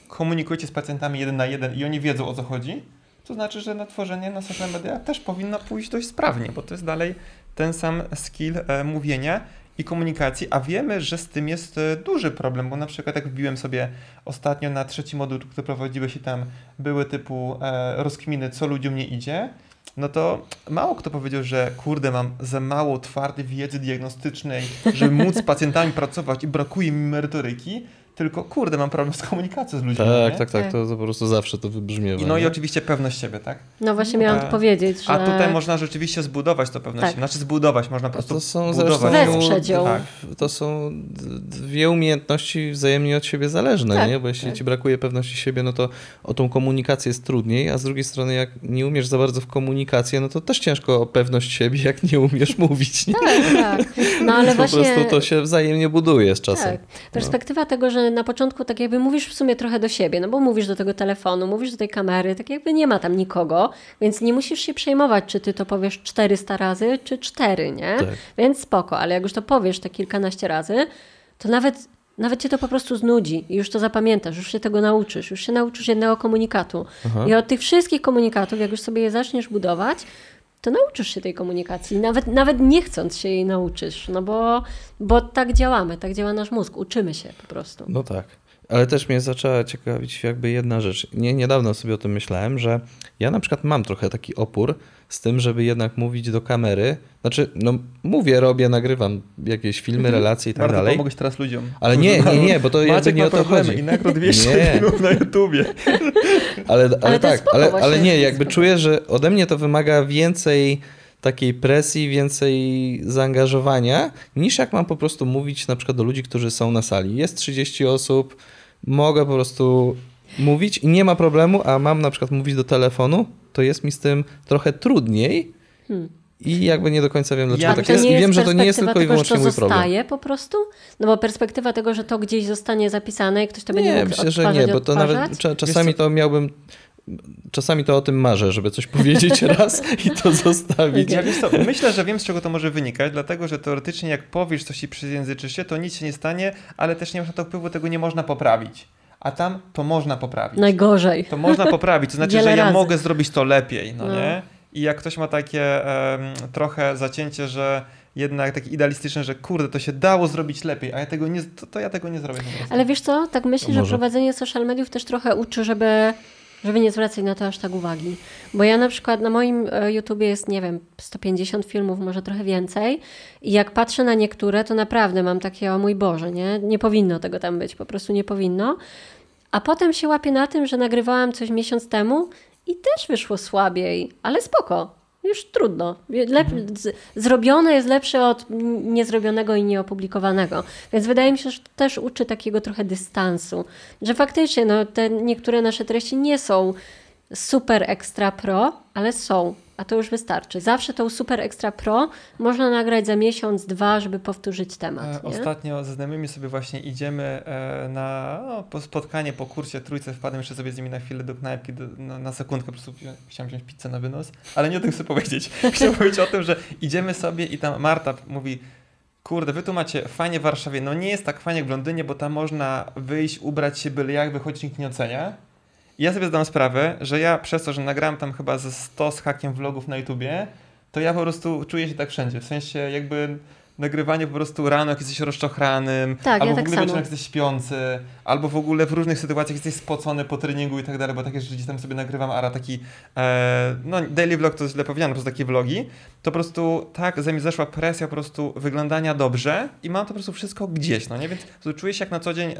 komunikujecie z pacjentami jeden na jeden i oni wiedzą o co chodzi, to znaczy, że na tworzenie na social media też powinno pójść dość sprawnie, bo to jest dalej ten sam skill e, mówienia i komunikacji, a wiemy, że z tym jest e, duży problem, bo na przykład jak wbiłem sobie ostatnio na trzeci moduł, który prowadziłeś i tam były typu e, rozkminy, co ludziom nie idzie, no to mało kto powiedział, że kurde, mam za mało twardej wiedzy diagnostycznej, żeby móc z pacjentami pracować i brakuje mi merytoryki, tylko kurde, mam problem z komunikacją z ludźmi. Tak, nie? tak, tak, to, to po prostu zawsze to wybrzmiewa. I, no i nie? oczywiście pewność siebie, tak? No właśnie miałam A- to powiedzieć, że... A tutaj można rzeczywiście zbudować to pewność Tak. siebie. Znaczy zbudować, można po A prostu to są budować. zresztą. Tak. to są dwie umiejętności wzajemnie od siebie zależne, Tak. nie? Bo jeśli Tak. ci brakuje pewności siebie, no to o tą komunikację jest trudniej, a z drugiej strony jak nie umiesz za bardzo w komunikację, no to też ciężko o pewność siebie, jak nie umiesz mówić, nie? Tak, tak. No ale po właśnie... prostu to się wzajemnie buduje z czasem. Tak. Perspektywa tego, że na początku tak jakby mówisz w sumie trochę do siebie, no bo mówisz do tego telefonu, mówisz do tej kamery, tak jakby nie ma tam nikogo, więc nie musisz się przejmować, czy ty to powiesz 400 razy, czy 4, nie? Tak. Więc spoko, ale jak już to powiesz te kilkanaście razy, to nawet, nawet cię to po prostu znudzi i już to zapamiętasz, już się tego nauczysz, już się nauczysz jednego komunikatu. Aha. I od tych wszystkich komunikatów, jak już sobie je zaczniesz budować, to nauczysz się tej komunikacji. Nawet, nawet nie chcąc się jej nauczysz, no bo, bo tak działamy, tak działa nasz mózg, uczymy się po prostu. No tak. Ale też mnie zaczęła ciekawić jakby jedna rzecz. Nie, niedawno sobie o tym myślałem, że ja na przykład mam trochę taki opór z tym, żeby jednak mówić do kamery. Znaczy, no mówię, robię, nagrywam jakieś filmy, relacje i tak Bardzo dalej. pomogłeś teraz ludziom. Ale nie, nie, nie, bo to jakby nie ma o to chodzi. i nagrał 200 Nie. filmów na YouTubie. Ale, ale, jest tak, ale, ale nie, jakby czuję, że ode mnie to wymaga więcej takiej presji, więcej zaangażowania, niż jak mam po prostu mówić na przykład do ludzi, którzy są na sali. Jest 30 osób, mogę po prostu mówić i nie ma problemu, a mam na przykład mówić do telefonu, to jest mi z tym trochę trudniej Hmm. i jakby nie do końca wiem, dlaczego Ja- tak jest. I wiem, że to nie jest tylko i wyłącznie mój problem. zostaje po prostu? No bo perspektywa tego, że to gdzieś zostanie zapisane i ktoś to będzie Nie, mógł myślę, że nie, bo to nawet cza- czasami to miałbym. Czasami to o tym marzę, żeby coś powiedzieć raz i to zostawić. Ja wiesz co, myślę, że wiem z czego to może wynikać, dlatego że teoretycznie jak powiesz coś i przyjęzyczysz się, to nic się nie stanie, ale też nie masz na to wpływu, tego nie można poprawić. A tam to można poprawić. Najgorzej. To można poprawić, to znaczy, że ja razy. mogę zrobić to lepiej, no, No. nie? I jak ktoś ma takie em, trochę zacięcie, że jednak takie idealistyczne, że kurde, to się dało zrobić lepiej, a ja tego nie, to, to ja tego nie zrobię. Ale wiesz co, tak myślę, że Może. prowadzenie social mediów też trochę uczy, żeby, żeby nie zwracać na to aż tak uwagi. Bo ja na przykład na moim e, YouTubie jest, nie wiem, 150 filmów, może trochę więcej i jak patrzę na niektóre, to naprawdę mam takie, o mój Boże, nie? Nie powinno tego tam być, po prostu nie powinno. A potem się łapię na tym, że nagrywałam coś miesiąc temu i też wyszło słabiej, ale spoko. Już trudno. Lep, z, zrobione jest lepsze od niezrobionego i nieopublikowanego. Więc wydaje mi się, że to też uczy takiego trochę dystansu. Że faktycznie no, te niektóre nasze treści nie są super extra pro, ale są. A to już wystarczy. Zawsze tą super extra pro można nagrać za miesiąc, dwa, żeby powtórzyć E, temat. Nie? Ostatnio ze znajomymi sobie właśnie idziemy e, na no, po spotkanie po kursie trójce, wpadłem jeszcze sobie z nimi na chwilę do knajpki, do, na, na sekundkę, po prostu chciałem wziąć pizzę na wynos, ale nie o tym chcę powiedzieć. Chciałem powiedzieć o tym, że idziemy sobie i tam Marta mówi, kurde, wy tu macie fajnie w Warszawie, no nie jest tak fajnie jak w Londynie, bo tam można wyjść, ubrać się byle jak, wychodzić, nikt nie ocenia. I ja sobie zdam sprawę, że ja przez to, że nagrałem tam chyba ze 100 z hakiem vlogów na YouTubie, to ja po prostu czuję się tak wszędzie. W sensie jakby nagrywanie po prostu rano, jak jesteś rozczochranym, Tak, albo ja w tak ogóle samo. wieczorem jak jesteś śpiący, albo w ogóle w różnych sytuacjach jesteś spocony po treningu i tak dalej, bo takie rzeczy gdzieś tam sobie nagrywam, ara taki, e, no daily vlog to źle powiedziane, po prostu takie vlogi, to po prostu tak, ze mnie zeszła presja po prostu wyglądania dobrze i mam to po prostu wszystko gdzieś, no nie, więc czuję się jak na co dzień e,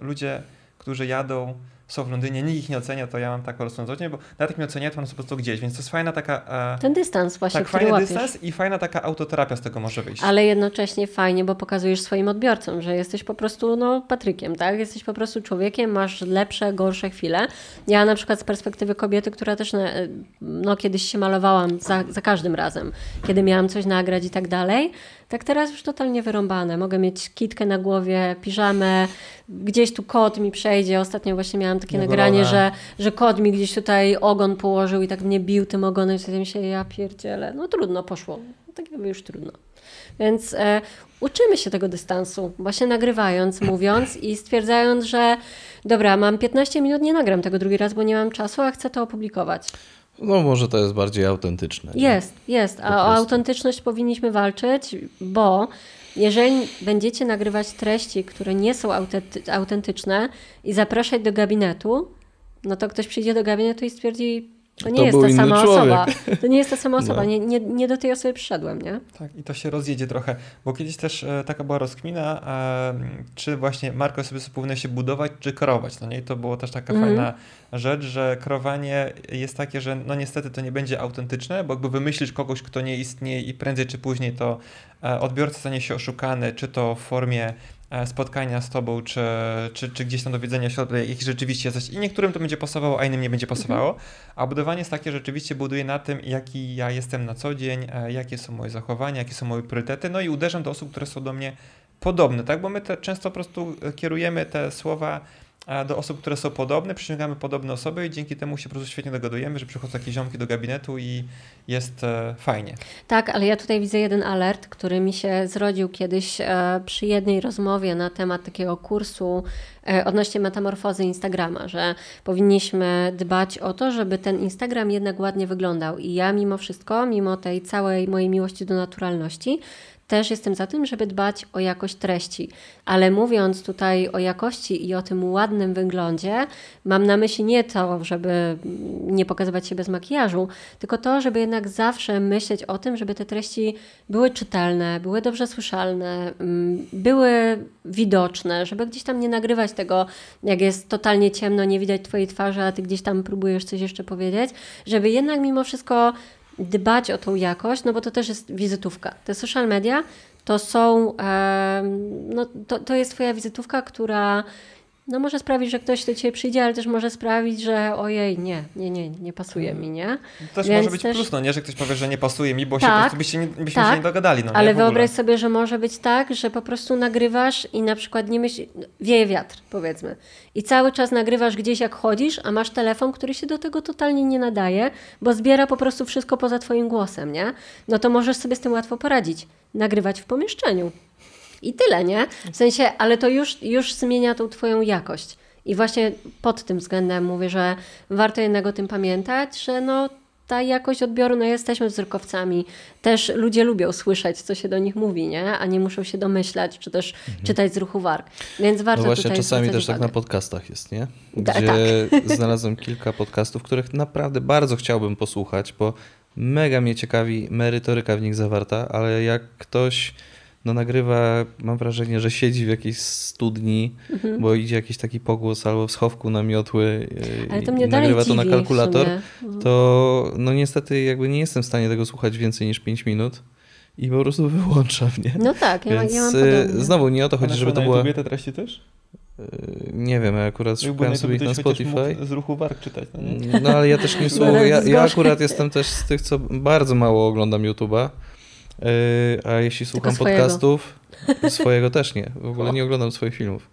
ludzie, którzy jadą, są w Londynie, nikt ich nie ocenia, to ja mam tak co dzień, bo nawet jak mnie ocenia, to mam po prostu gdzieś, więc to jest fajna taka, e, Ten dystans właśnie, tak fajny łapiesz. dystans i fajna taka autoterapia z tego może wyjść. Ale jednocześnie fajnie, bo pokazujesz swoim odbiorcom, że jesteś po prostu no, Patrykiem, tak? Jesteś po prostu człowiekiem, masz lepsze, gorsze chwile. Ja na przykład z perspektywy kobiety, która też na, no, kiedyś się malowałam za, za każdym razem, kiedy miałam coś nagrać i tak dalej, tak teraz już totalnie wyrąbane. Mogę mieć kitkę na głowie, piżamę, gdzieś tu kot mi przejdzie. Ostatnio właśnie miałam takie nagranie, że, że kot mi gdzieś tutaj ogon położył i tak mnie bił tym ogonem i wtedy mi się, ja pierdzielę. No trudno, poszło. Tak jakby już trudno. Więc e, uczymy się tego dystansu, właśnie nagrywając, mówiąc i stwierdzając, że dobra, mam 15 minut, nie nagram tego drugi raz, bo nie mam czasu, a chcę to opublikować. No może to jest bardziej autentyczne. nie? Jest, jest. A o autentyczność powinniśmy walczyć, bo jeżeli będziecie nagrywać treści, które nie są autenty- autentyczne i zapraszać do gabinetu, no to ktoś przyjdzie do gabinetu i stwierdzi, To nie To jest był ta inny sama człowiek. osoba. To nie jest ta sama osoba. No. Nie, nie, nie do tej osoby przyszedłem, nie? Tak, i to się rozjedzie trochę, bo kiedyś też e, taka była rozkmina, e, czy właśnie markę sobie powinna się budować, czy kreować, no nie? I to było też taka Mhm. fajna rzecz, że kreowanie jest takie, że no niestety to nie będzie autentyczne, bo jakby wymyślisz kogoś, kto nie istnieje i prędzej czy później to e, odbiorca stanie się oszukany, czy to w formie spotkania z tobą, czy, czy, czy gdzieś tam dowiedzenia się, jak rzeczywiście jesteś. I niektórym to będzie pasowało, a innym nie będzie pasowało. A budowanie jest takie, że rzeczywiście buduje na tym, jaki ja jestem na co dzień, e, jakie są moje zachowania, jakie są moje priorytety, no i uderzam do osób, które są do mnie podobne, tak? Bo my te, często po prostu e, kierujemy te słowa e, do osób, które są podobne, przyciągamy podobne osoby i dzięki temu się po prostu świetnie dogadujemy, że przychodzą takie ziomki do gabinetu i jest e, fajnie. Tak, ale ja tutaj widzę jeden alert, który mi się zrodził kiedyś e, przy jednej rozmowie na temat takiego kursu e, odnośnie metamorfozy Instagrama, że powinniśmy dbać o to, żeby ten Instagram jednak ładnie wyglądał. I ja mimo wszystko, mimo tej całej mojej miłości do naturalności, też jestem za tym, żeby dbać o jakość treści. Ale mówiąc tutaj o jakości i o tym ładnym wyglądzie, mam na myśli nie to, żeby nie pokazywać się bez makijażu, tylko to, żeby jednak zawsze myśleć o tym, żeby te treści były czytelne, były dobrze słyszalne, mm, były widoczne, żeby gdzieś tam nie nagrywać tego, jak jest totalnie ciemno, nie widać Twojej twarzy, a Ty gdzieś tam próbujesz coś jeszcze powiedzieć, żeby jednak mimo wszystko dbać o tą jakość, no bo to też jest wizytówka. Te social media to są, no to, to jest Twoja wizytówka, która no może sprawić, że ktoś do Ciebie przyjdzie, ale też może sprawić, że ojej, nie, nie, nie, nie pasuje mi, nie? To też Więc może być też- plus, no nie, że ktoś powie, że nie pasuje mi, bo się Tak, po prostu byście nie, byśmy tak, się nie dogadali, no nie, Ale ogóle. wyobraź sobie, że może być tak, że po prostu nagrywasz i na przykład nie myśl, wieje wiatr, powiedzmy. I cały czas nagrywasz gdzieś jak chodzisz, a masz telefon, który się do tego totalnie nie nadaje, bo zbiera po prostu wszystko poza twoim głosem, nie? No to możesz sobie z tym łatwo poradzić. Nagrywać w pomieszczeniu. I tyle, nie? W sensie, ale to już, już zmienia tą twoją jakość. I właśnie pod tym względem mówię, że warto jednak o tym pamiętać, że no ta jakość odbioru, no jesteśmy wzrokowcami. Też ludzie lubią słyszeć, co się do nich mówi, nie? A nie muszą się domyślać, czy też czytać z ruchu warg. Więc warto No właśnie czasami też tak na uwagę. podcastach jest, nie? Gdzie tak. znalazłem kilka podcastów, których naprawdę bardzo chciałbym posłuchać, bo mega mnie ciekawi merytoryka w nich zawarta, ale jak ktoś no nagrywa, mam wrażenie, że siedzi w jakiejś studni, Mhm. bo idzie jakiś taki pogłos albo w schowku na miotły yy, Ale to i mnie dalej nagrywa to na kalkulator, sumie. to no niestety jakby nie jestem w stanie tego słuchać więcej niż 5 minut i po prostu wyłączam, nie? No tak, ja, Więc ja mam y, podobnie. znowu nie o to chodzi, żeby to na była... Te treści też? y, Nie wiem, ja akurat Jakby szukałem sobie ich na Spotify. z ruchu warg czytać, no nie? No ale ja też nie No, słucham. Ja, ja akurat jestem też z tych, co bardzo mało oglądam YouTube'a. Yy, a jeśli słucham swojego. podcastów, swojego też nie. W ogóle nie oglądam swoich filmów.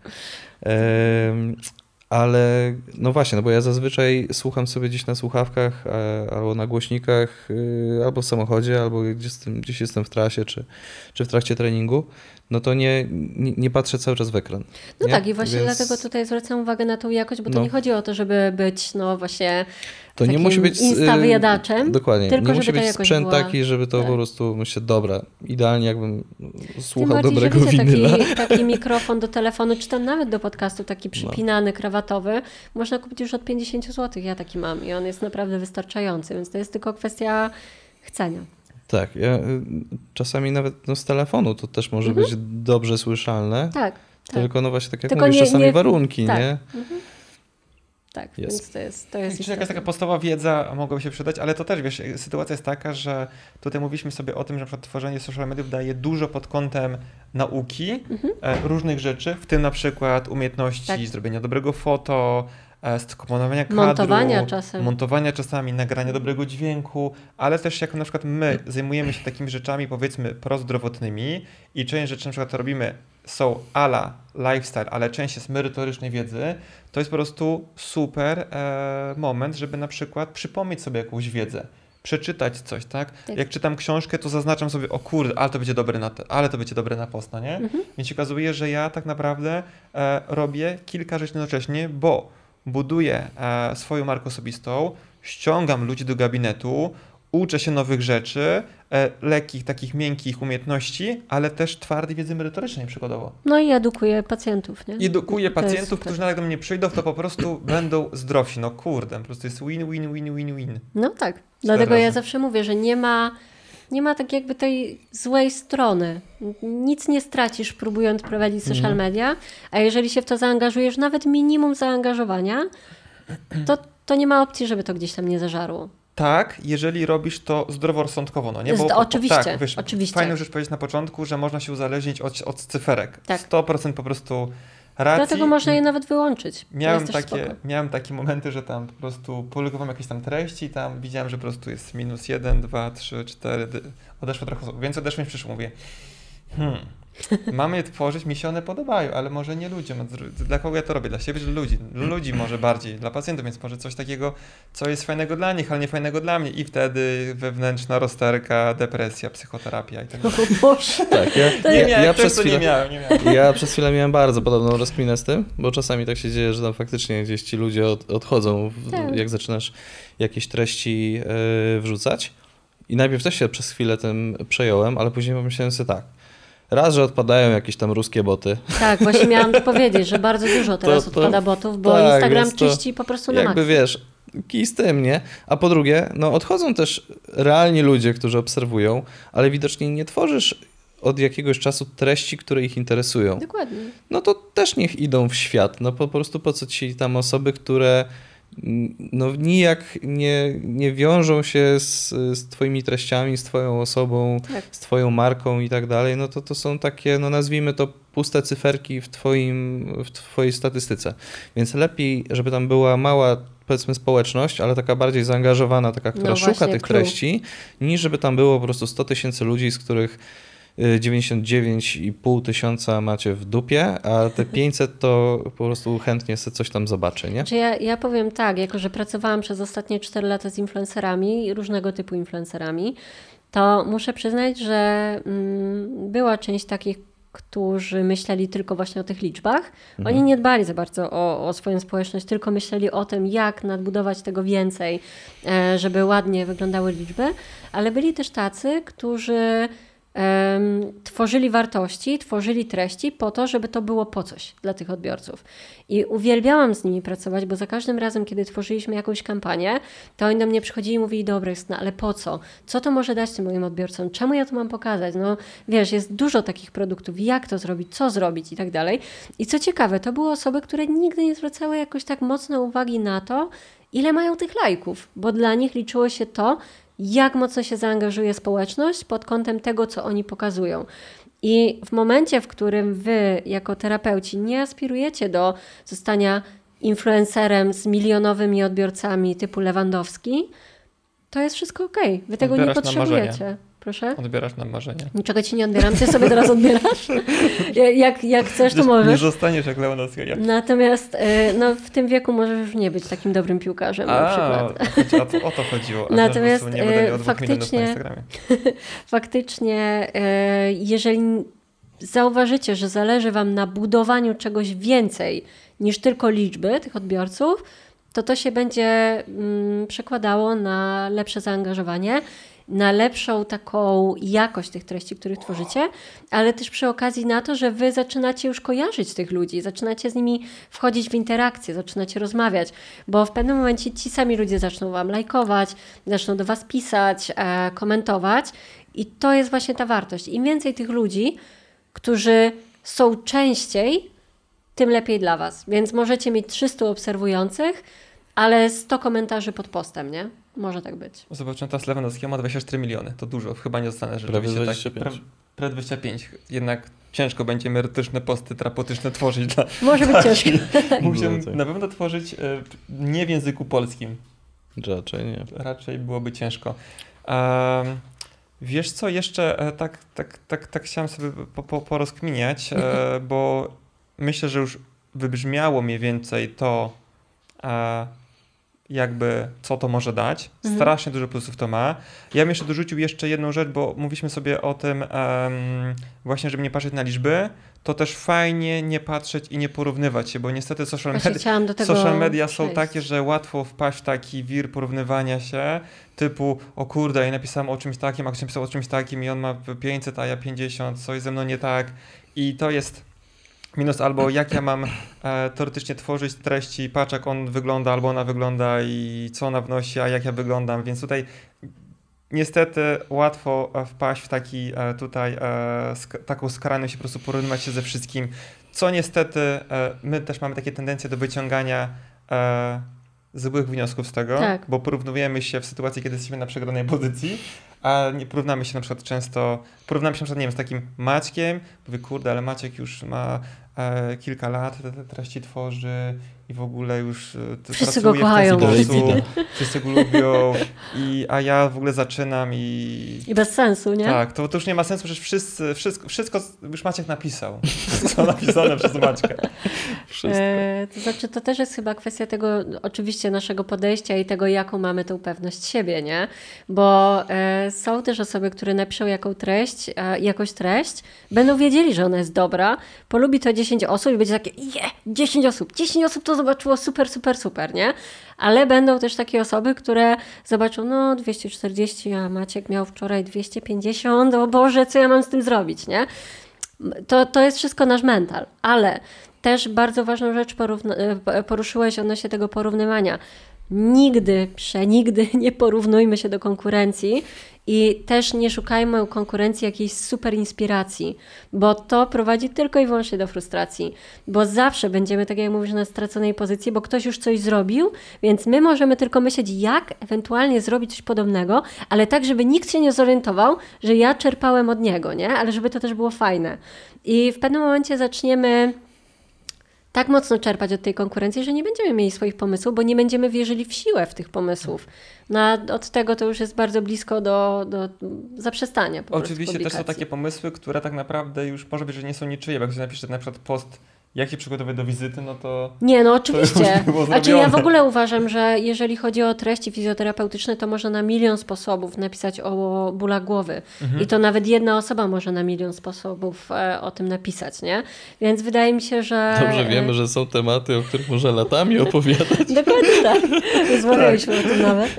Ale no właśnie, no bo ja zazwyczaj słucham sobie gdzieś na słuchawkach albo na głośnikach, yy, albo w samochodzie, albo gdzieś, jestem, gdzieś jestem w trasie, czy, czy w trakcie treningu. No to nie, nie, nie patrzę cały czas w ekran. No nie? tak, i właśnie Więc dlatego tutaj zwracam uwagę na tą jakość, bo to No. nie chodzi o to, żeby być, no właśnie, To nie musi być. insta y, wyjadaczem, Dokładnie. tylko nie musi być sprzęt była- taki, żeby to tak. po prostu myślę, dobra, idealnie jakbym Tym słuchał bardziej, dobrego że wiecie, taki, taki mikrofon do telefonu, czy tam nawet do podcastu, taki przypinany, krawatowy, można kupić już od 50 zł. Ja taki mam i on jest naprawdę wystarczający, więc to jest tylko kwestia chcenia. Tak, ja, y, czasami nawet no, z telefonu to też może być dobrze słyszalne. Tak, Mhm. tak, Tylko no właśnie tak jak Tylko mówisz, nie- czasami nie- warunki, tak. nie? tak, Jest. więc to jest, to jest Czy jakaś taka podstawowa wiedza mogłaby się przydać, ale to też, wiesz, sytuacja jest taka, że tutaj mówiliśmy sobie o tym, że na przykład tworzenie social mediów daje dużo pod kątem nauki e, różnych rzeczy, w tym na przykład umiejętności Tak. zrobienia dobrego foto, skomponowania kadru, Montowania czasem. montowania czasami, nagrania dobrego dźwięku, ale też jak na przykład my zajmujemy się takimi rzeczami powiedzmy prozdrowotnymi i część rzeczy na przykład robimy są ala lifestyle, ale część jest merytorycznej wiedzy, to jest po prostu super e, moment, żeby na przykład przypomnieć sobie jakąś wiedzę, przeczytać coś, tak? Tak. Jak czytam książkę, to zaznaczam sobie, o kurde, ale to będzie dobre na, te, ale to będzie dobre na post, no nie? Więc się okazuje, że ja tak naprawdę e, robię kilka rzeczy jednocześnie, bo buduję e, swoją markę osobistą, ściągam ludzi do gabinetu, uczę się nowych rzeczy, e, lekkich, takich miękkich umiejętności, ale też twardej wiedzy merytorycznej przykładowo. No i edukuje pacjentów, nie? Edukuję To pacjentów, którzy nawet do mnie przyjdą, to po prostu będą zdrowsi. No kurde, po prostu jest win, win, win, win, win. No tak. Dlatego razy. ja zawsze mówię, że nie ma, nie ma tak jakby tej złej strony. Nic nie stracisz próbując prowadzić social Mhm. media, a jeżeli się w to zaangażujesz, nawet minimum zaangażowania, to, to nie ma opcji, żeby to gdzieś tam nie zażarło. Tak, jeżeli robisz to zdroworozsądkowo, no nie? Z- oczywiście, tak, wiesz, oczywiście. Fajną rzecz powiedzieć na początku, że można się uzależnić od, od cyferek. Tak. 100% po prostu racji. Dlatego można je nawet wyłączyć. Miałem takie, spoko. miałem takie momenty, że tam po prostu publikowałem jakieś tam treści, tam widziałem, że po prostu jest minus 1, 2, 3, 4, dy- odeszło trochę osób, więc odeszło mi w przyszło, mówię, hmm, mamy je tworzyć, mi się one podobają, ale może nie ludziom. Dla kogo ja to robię? Dla siebie czy dla ludzi? Ludzi może bardziej, dla pacjentów, więc może coś takiego, co jest fajnego dla nich, ale nie fajnego dla mnie i wtedy wewnętrzna rozterka, depresja, psychoterapia i tak dalej. O Boże. Tak, ja, To Nie ja, miałem, ja, też przez nie chwilę, miałem, nie miałem. ja przez chwilę miałem bardzo podobną rozkminę z tym, bo czasami tak się dzieje, że tam faktycznie gdzieś ci ludzie od, odchodzą, w, Tak. jak zaczynasz jakieś treści yy, wrzucać. I najpierw też się przez chwilę tym przejąłem, ale później pomyślałem sobie tak. Raz, że odpadają jakieś tam ruskie boty. Tak, właśnie miałam to powiedzieć, że bardzo dużo teraz To- to- odpada botów, bo tak, Instagram czyści po prostu na Jakby wiesz, kij z tym, nie? A po drugie, no odchodzą też realni ludzie, którzy obserwują, ale widocznie nie tworzysz od jakiegoś czasu treści, które ich interesują. Dokładnie. No to też niech idą w świat. No po prostu po co ci tam osoby, które no nijak nie, nie wiążą się z, z twoimi treściami, z twoją osobą, Tak. z twoją marką i tak dalej, no to to są takie, no nazwijmy to puste cyferki w, twoim, w twojej statystyce. Więc lepiej, żeby tam była mała powiedzmy społeczność, ale taka bardziej zaangażowana, taka, która No szuka właśnie, tych clue. treści, niż żeby tam było po prostu 100 tysięcy ludzi, z których 99,5 tysiąca macie w dupie, a te 500 to po prostu chętnie sobie coś tam zobaczy, nie? Znaczy ja, ja powiem tak, jako że pracowałam przez ostatnie 4 lata z influencerami, różnego typu influencerami, to muszę przyznać, że mm, była część takich, którzy myśleli tylko właśnie o tych liczbach. Oni nie dbali za bardzo o, o swoją społeczność, tylko myśleli o tym, jak nadbudować tego więcej, e, żeby ładnie wyglądały liczby, ale byli też tacy, którzy tworzyli wartości, tworzyli treści po to, żeby to było po coś dla tych odbiorców. I uwielbiałam z nimi pracować, bo za każdym razem, kiedy tworzyliśmy jakąś kampanię, to oni do mnie przychodzili i mówili, dobra, no ale po co? Co to może dać tym moim odbiorcom? Czemu ja to mam pokazać? No wiesz, jest dużo takich produktów, jak to zrobić, co zrobić i tak dalej. I co ciekawe, to były osoby, które nigdy nie zwracały jakoś tak mocno uwagi na to, ile mają tych lajków, bo dla nich liczyło się to, jak mocno się zaangażuje społeczność pod kątem tego, co oni pokazują. I w momencie, w którym wy, jako terapeuci, nie aspirujecie do zostania influencerem z milionowymi odbiorcami typu Lewandowski, to jest wszystko ok. Wy tego nie Odbierasz potrzebujecie. Proszę? Odbierasz nam marzenia. Niczego ci nie odbieram, ty sobie teraz odbierasz. Jak, jak chcesz, to Nie możesz. zostaniesz jak Lewandowski. Jak... Natomiast e, no, w tym wieku możesz już nie być takim dobrym piłkarzem na przykład. chodzi- a to, o to chodziło. a Natomiast, nie będę e, faktycznie- Instagramie. faktycznie, e, jeżeli zauważycie, że zależy Wam na budowaniu czegoś więcej niż tylko liczby tych odbiorców, to to się będzie mm, przekładało na lepsze zaangażowanie, na lepszą taką jakość tych treści, których tworzycie, ale też przy okazji na to, że Wy zaczynacie już kojarzyć tych ludzi, zaczynacie z nimi wchodzić w interakcję, zaczynacie rozmawiać, bo w pewnym momencie ci sami ludzie zaczną Wam lajkować, zaczną do Was pisać, e, komentować i to jest właśnie ta wartość. Im więcej tych ludzi, którzy są częściej, tym lepiej dla Was. Więc możecie mieć 300 obserwujących, ale 100 komentarzy pod postem, nie? Może tak być. Zobaczyłem teraz Lewandowskiego ma 24 miliony. To dużo. Chyba nie zostanę Prawie rzeczywiście 25. tak. Prawie 25. Jednak ciężko będzie merytoryczne posty terapeutyczne tworzyć dla... Może być ciężko. Muszę No tak. na pewno tworzyć e, nie w języku polskim. Raczej nie. Raczej byłoby ciężko. Wiesz co, jeszcze e, tak, tak, tak, tak chciałem sobie po, po, porozkminiać, e, bo myślę, że już wybrzmiało mniej więcej to, e, jakby co to może dać. Mhm. Strasznie dużo plusów to ma. Ja bym jeszcze dorzucił jeszcze jedną rzecz, bo mówiliśmy sobie o tym em, właśnie, żeby nie patrzeć na liczby, to też fajnie nie patrzeć i nie porównywać się, bo niestety social tego social media są przejść. takie, że łatwo wpaść w taki wir porównywania się, typu o kurde, ja napisałem o czymś takim, a ktoś napisał o czymś takim i on ma 500, a ja 50, coś ze mną nie tak i to jest minus albo jak ja mam e, teoretycznie tworzyć treści, patrz jak on wygląda albo ona wygląda i co ona wnosi, a jak ja wyglądam, więc tutaj niestety łatwo e, wpaść w taki e, tutaj e, sk- taką skrajność i po prostu porównywać się ze wszystkim, co niestety e, my też mamy takie tendencje do wyciągania e, złych wniosków z tego, Tak. bo porównujemy się w sytuacji, kiedy jesteśmy na przegranej pozycji, a nie porównamy się na przykład często, porównamy się na przykład, nie wiem, z takim Maćkiem, mówię, kurde, ale Maciek już ma kilka lat, te, te treści tworzy i w ogóle już e, Wszyscy go kochają. w ten Dawid sposób, Wida. wszyscy go lubią, i, a ja w ogóle zaczynam i... I bez sensu, nie? Tak, to, to już nie ma sensu, przecież wszyscy, wszystko, wszystko już Maciek napisał, co napisane przez Maćka. Wszystko. E, to znaczy, to też jest chyba kwestia tego, oczywiście, naszego podejścia i tego, jaką mamy tą pewność siebie, nie? Bo e, są też osoby, które napiszą jaką treść, e, jakąś treść, będą wiedzieli, że ona jest dobra, polubi to 10 osób i będzie takie, je, 10 osób, 10 osób to zobaczyło, super, super, super, nie? Ale będą też takie osoby, które zobaczą, no 240, a Maciek miał wczoraj 250, o Boże, co ja mam z tym zrobić, nie? To, to jest wszystko nasz mental, ale też bardzo ważną rzecz e, poruszyłeś odnośnie tego porównywania. Nigdy, przenigdy nie porównujmy się do konkurencji i też nie szukajmy u konkurencji jakiejś super inspiracji, bo to prowadzi tylko i wyłącznie do frustracji, bo zawsze będziemy, tak jak mówisz, na straconej pozycji, bo ktoś już coś zrobił, więc my możemy tylko myśleć, jak ewentualnie zrobić coś podobnego, ale tak, żeby nikt się nie zorientował, że ja czerpałem od niego, nie? Ale żeby to też było fajne. I w pewnym momencie zaczniemy tak mocno czerpać od tej konkurencji, że nie będziemy mieli swoich pomysłów, bo nie będziemy wierzyli w siłę w tych pomysłów. No, a od tego to już jest bardzo blisko do, do zaprzestania. Oczywiście też są takie pomysły, które tak naprawdę już może być, że nie są niczyje, bo jak ktoś napisze na przykład post, jak się przygotowuje do wizyty, no to Nie, no oczywiście. Znaczy ja w ogóle uważam, że jeżeli chodzi o treści fizjoterapeutyczne, to można na milion sposobów napisać o bólach głowy. Mhm. I to nawet jedna osoba może na milion sposobów e, o tym napisać, nie? Więc wydaje mi się, że... Dobrze wiemy, że są tematy, o których można latami opowiadać. Dokładnie tak. Rozmawialiśmy o tym nawet.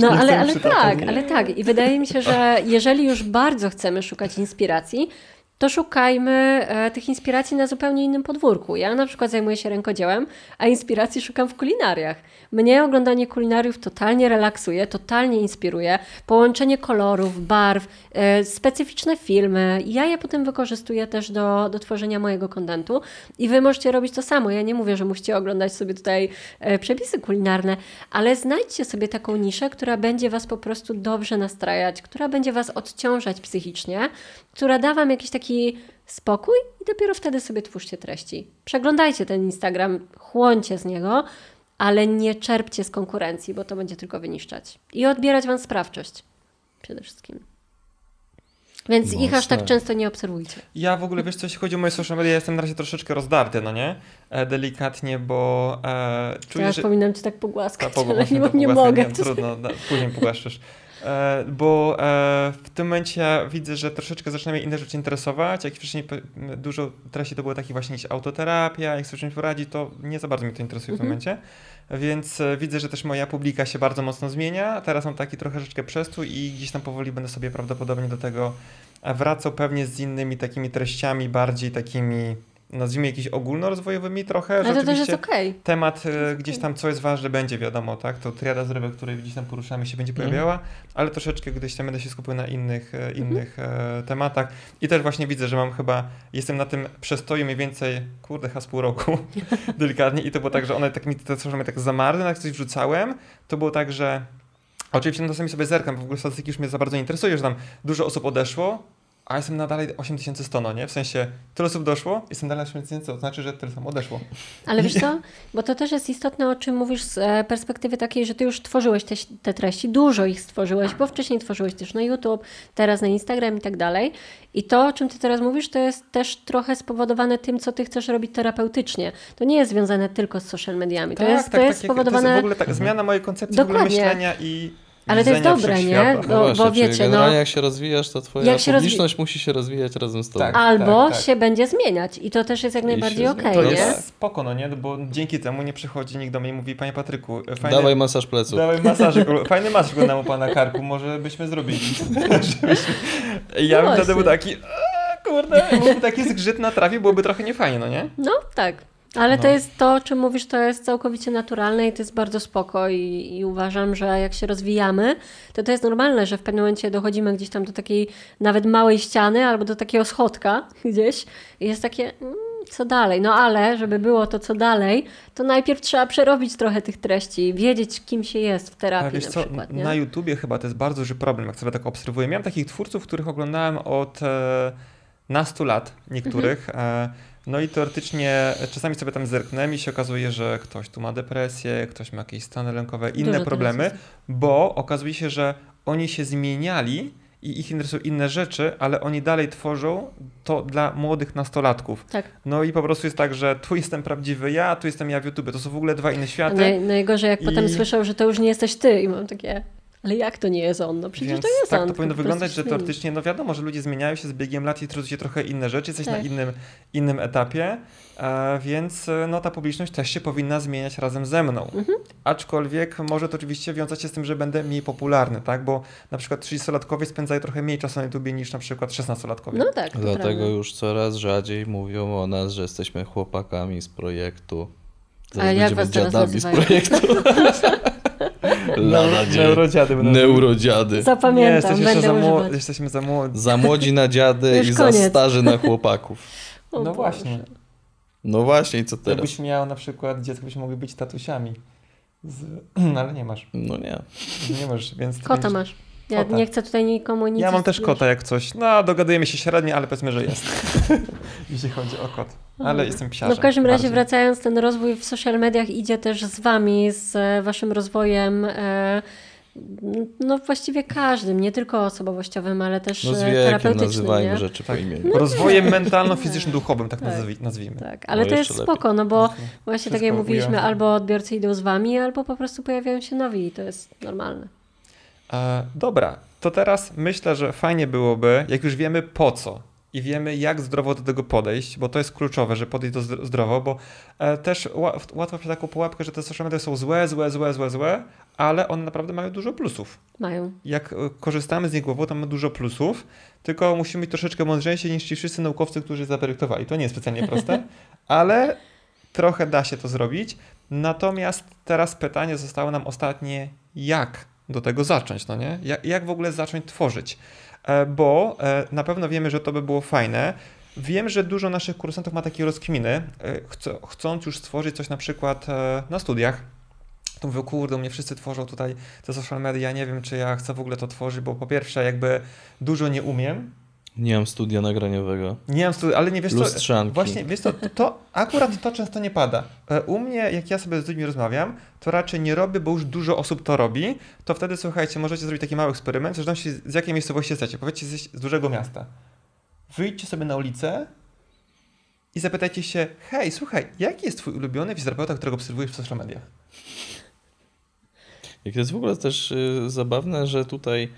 No ale, ale tak, ale tak. I wydaje mi się, że jeżeli już bardzo chcemy szukać inspiracji, to szukajmy e, tych inspiracji na zupełnie innym podwórku. Ja na przykład zajmuję się rękodziełem, a inspiracji szukam w kulinariach. Mnie oglądanie kulinariów totalnie relaksuje, totalnie inspiruje. Połączenie kolorów, barw, e, specyficzne filmy. Ja je potem wykorzystuję też do, do tworzenia mojego kontentu i wy możecie robić to samo. Ja nie mówię, że musicie oglądać sobie tutaj e, przepisy kulinarne, ale znajdźcie sobie taką niszę, która będzie was po prostu dobrze nastrajać, która będzie was odciążać psychicznie, która da wam jakiś taki spokój i dopiero wtedy sobie twórzcie treści. Przeglądajcie ten Instagram, chłoncie z niego, ale nie czerpcie z konkurencji, bo to będzie tylko wyniszczać i odbierać wam sprawczość przede wszystkim. Więc ich aż tak często nie obserwujcie. Ja w ogóle, wiesz co, jeśli chodzi o moje social media, jestem na razie troszeczkę rozdarty, no nie? E, delikatnie, bo e, czuję, Teraz że... powinnam cię tak Ta, pogłaskać, po- ale nie, nie mogę. Nie, trudno, da, później pogłaszczysz. E, bo e, w tym momencie widzę, że troszeczkę zaczyna mnie inne rzeczy interesować. Jak wcześniej dużo treści to było takich właśnie jakieś autoterapia, jak sobie czymś poradzić, to nie za bardzo mnie to interesuje w tym Mhm. momencie. Więc e, widzę, że też moja publika się bardzo mocno zmienia. Teraz mam taki trochę troszeczkę przestój i gdzieś tam powoli będę sobie prawdopodobnie do tego wracał pewnie z innymi takimi treściami, bardziej takimi nazwijmy jakimiś ogólnorozwojowymi trochę. Ale to też jest okej. temat e, gdzieś tam, co jest ważne, będzie wiadomo, tak? To triada zdrowia, której gdzieś tam poruszamy, się będzie Mhm. pojawiała, ale troszeczkę gdzieś tam będę się skupiał na innych, Mhm. e, innych e, tematach. I też właśnie widzę, że mam chyba, jestem na tym przestoju mniej więcej, kurde, z pół roku, delikatnie. I to było tak, że one tak mi te media tak zamarły, jak coś wrzucałem, to było tak, że Oczywiście no, czasami sobie zerkam, bo w ogóle statystyki już mnie za bardzo nie interesuje, że tam dużo osób odeszło, a jestem nadal 8100, no nie? W sensie, tyle osób doszło, jestem dalej 8000, to znaczy, że tyle samo odeszło. Ale wiesz co, bo to też jest istotne, o czym mówisz z e, perspektywy takiej, że ty już tworzyłeś te, te treści, dużo ich stworzyłeś, bo wcześniej tworzyłeś też na YouTube, teraz na Instagram i tak dalej. I to, o czym ty teraz mówisz, to jest też trochę spowodowane tym, co ty chcesz robić terapeutycznie. To nie jest związane tylko z social mediami. To jest, to jest spowodowane... To jest w ogóle tak, zmiana mojej koncepcji w ogóle myślenia i ale to jest dobre, nie? No, no właśnie, bo wiecie, generalnie no, jak się rozwijasz, to twoja jak publiczność rozwi- musi się rozwijać razem z tobą. Tak, Albo tak, tak. się będzie zmieniać i to też jest jak najbardziej okej, okay, To nie? jest spoko, no nie? Bo dzięki temu nie przychodzi nikt do mnie i mówi, panie Patryku, fajny, dawaj masaż pleców. Dawaj masaż, fajny masaż go u pana karku, może byśmy zrobili. ja bym wtedy był taki, kurde, byłby taki zgrzyt na trawie, byłoby trochę niefajnie, no nie? No, tak. Ale no. to jest to, o czym mówisz, to jest całkowicie naturalne i to jest bardzo spoko i, i, uważam, że jak się rozwijamy, to to jest normalne, że w pewnym momencie dochodzimy gdzieś tam do takiej nawet małej ściany albo do takiego schodka gdzieś i jest takie, mm, co dalej? No ale, żeby było to co dalej, to najpierw trzeba przerobić trochę tych treści, wiedzieć kim się jest w terapii wiesz na co, przykład. Nie? Na YouTubie chyba to jest bardzo duży problem, jak sobie tak obserwuję. Miałem takich twórców, których oglądałem od e, nastu lat, niektórych, mhm. e, no i teoretycznie czasami sobie tam zerknę i się okazuje, że ktoś tu ma depresję, ktoś ma jakieś stany lękowe, inne Dużo problemy, bo okazuje się, że oni się zmieniali i ich interesują inne rzeczy, ale oni dalej tworzą to dla młodych nastolatków. Tak. No i po prostu jest tak, że tu jestem prawdziwy ja, tu jestem ja w YouTube. To są w ogóle dwa inne światy. Naj, najgorzej, jak I... potem słyszą, że to już nie jesteś ty i mam takie... Ale jak to nie jest on? No przecież Więc to jest tak on. Tak to powinno wyglądać, że teoretycznie, no wiadomo, że ludzie zmieniają się z biegiem lat i tworzą się trochę inne rzeczy, jesteś tak. na innym, innym etapie, e, więc e, no ta publiczność też się powinna zmieniać razem ze mną. Mhm. Aczkolwiek może to oczywiście wiązać się z tym, że będę mniej popularny, tak? Bo na przykład 30-latkowie spędzają trochę mniej czasu na YouTube niż na przykład 16-latkowie. No tak. Dlatego prawda. już coraz rzadziej mówią o nas, że jesteśmy chłopakami z projektu. Zaraz A jak was dziadami z projektu. Lada dzień. Neurodziady. Neurodziady. Zapamiętam, nie, będę za młodzi. Jesteśmy za młodzi. Za młodzi na dziady i koniec. za starzy na chłopaków. O no Boże. właśnie. No właśnie, i co teraz? Jakbyś miał na przykład dziecko, byśmy mogli być tatusiami. Z... No, ale nie masz. No nie. Nie masz, więc... Kota będziesz... masz. Ja kota. nie chcę tutaj nikomu nic... Ja mam też kota jak coś. No, dogadujemy się średnio, ale powiedzmy, że jest. Jeśli chodzi o kot. Ale mhm. jestem psiarzem. No w każdym razie wracając, ten rozwój w social mediach idzie też z wami, z e, waszym rozwojem e, no właściwie każdym, nie tylko osobowościowym, ale też no z e, wiekiem terapeutycznym. nazywajmy nie? rzeczy tak. po imieniu. No Rozwojem mentalno-fizyczno-duchowym, tak, tak. nazwijmy. Tak, ale no to jest lepiej. spoko, no bo właśnie tak jak mówiliśmy, albo odbiorcy idą z wami, albo po prostu pojawiają się nowi i to jest normalne. E, dobra, to teraz myślę, że fajnie byłoby, jak już wiemy po co i wiemy, jak zdrowo do tego podejść, bo to jest kluczowe, że podejść to zdrowo, bo e, też łatwo się taką pułapkę, że te social media są złe, złe, złe, złe, złe, ale one naprawdę mają dużo plusów. Mają. Jak e, korzystamy z nich głową, to mamy dużo plusów, tylko musimy być troszeczkę mądrzejsi niż ci wszyscy naukowcy, którzy zaprojektowali. To nie jest specjalnie proste, ale trochę da się to zrobić. Natomiast teraz pytanie zostało nam ostatnie, jak do tego zacząć, no nie? Jak, jak w ogóle zacząć tworzyć? E, bo e, na pewno wiemy, że to by było fajne. Wiem, że dużo naszych kursantów ma takie rozkminy, e, chcąc już stworzyć coś na przykład na studiach, to mówię, kurde, mnie wszyscy tworzą tutaj te social media, nie wiem, czy ja chcę w ogóle to tworzyć, bo po pierwsze jakby dużo nie umiem, nie mam studia nagraniowego. Nie mam studia, ale nie wiesz Lustrzanki. co, właśnie, wiesz co, to, to, akurat to często nie pada. E, u mnie, jak ja sobie z ludźmi rozmawiam, to raczej nie robię, bo już dużo osób to robi, to wtedy, słuchajcie, możecie zrobić taki mały eksperyment, w zależności z jakiej miejscowości jesteście. Powiedzcie z, z dużego miasta. Wyjdźcie sobie na ulicę i zapytajcie się, hej, słuchaj, jaki jest twój ulubiony fizjoterapeuta, którego obserwujesz w social mediach? Jak to jest w ogóle też y, zabawne, że tutaj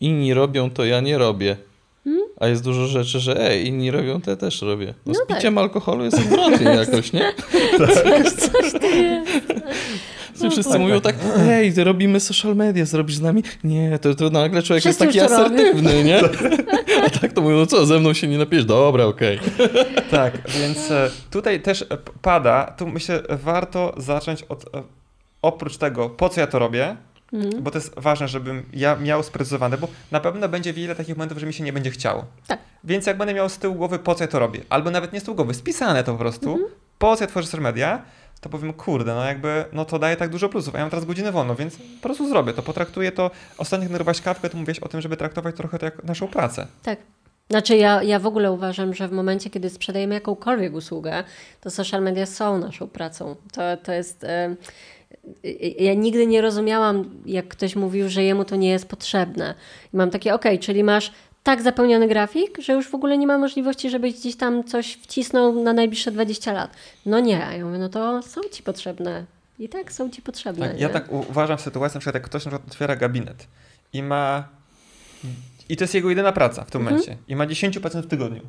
inni robią, to ja nie robię. A jest dużo rzeczy, że ej, inni robią, to ja też robię. No, no z piciem tak. alkoholu jest odwrotnie jakoś, nie? tak. Coś ty jest. No, wszyscy mówią tak, ej, robimy social media, zrobisz z nami? Nie, to, to nagle człowiek wszyscy jest taki asertywny, robię. nie? A tak to mówią, no co, ze mną się nie napijesz? Dobra, okej. Okay. Tak, więc e, tutaj też e, pada, tu myślę, warto zacząć od, e, oprócz tego, po co ja to robię, Mhm. Bo to jest ważne, żebym ja miał sprecyzowane, bo na pewno będzie wiele takich momentów, że mi się nie będzie chciało. Tak. Więc jak będę miał z tyłu głowy, po co ja to robię, albo nawet nie z tyłu głowy, spisane to po prostu, mhm. po co ja tworzę social media, to powiem, kurde, no jakby, no to daje tak dużo plusów, a ja mam teraz godzinę wolną, więc po prostu zrobię to, potraktuję to. Ostatnio jak nagrywałaś kawkę, to mówiłeś o tym, żeby traktować trochę to jak naszą pracę. Tak. Znaczy ja, ja w ogóle uważam, że w momencie, kiedy sprzedajemy jakąkolwiek usługę, to social media są naszą pracą. To, to jest... E, ja nigdy nie rozumiałam, jak ktoś mówił, że jemu to nie jest potrzebne. I mam takie, ok, czyli masz tak zapełniony grafik, że już w ogóle nie ma możliwości, żebyś gdzieś tam coś wcisnął na najbliższe 20 lat. No nie, ja mówię, no to są ci potrzebne. I tak są ci potrzebne. Tak, ja tak uważam w sytuacji, na przykład jak ktoś na przykład otwiera gabinet i ma i to jest jego jedyna praca w tym mhm. momencie. I ma 10 pacjentów w tygodniu.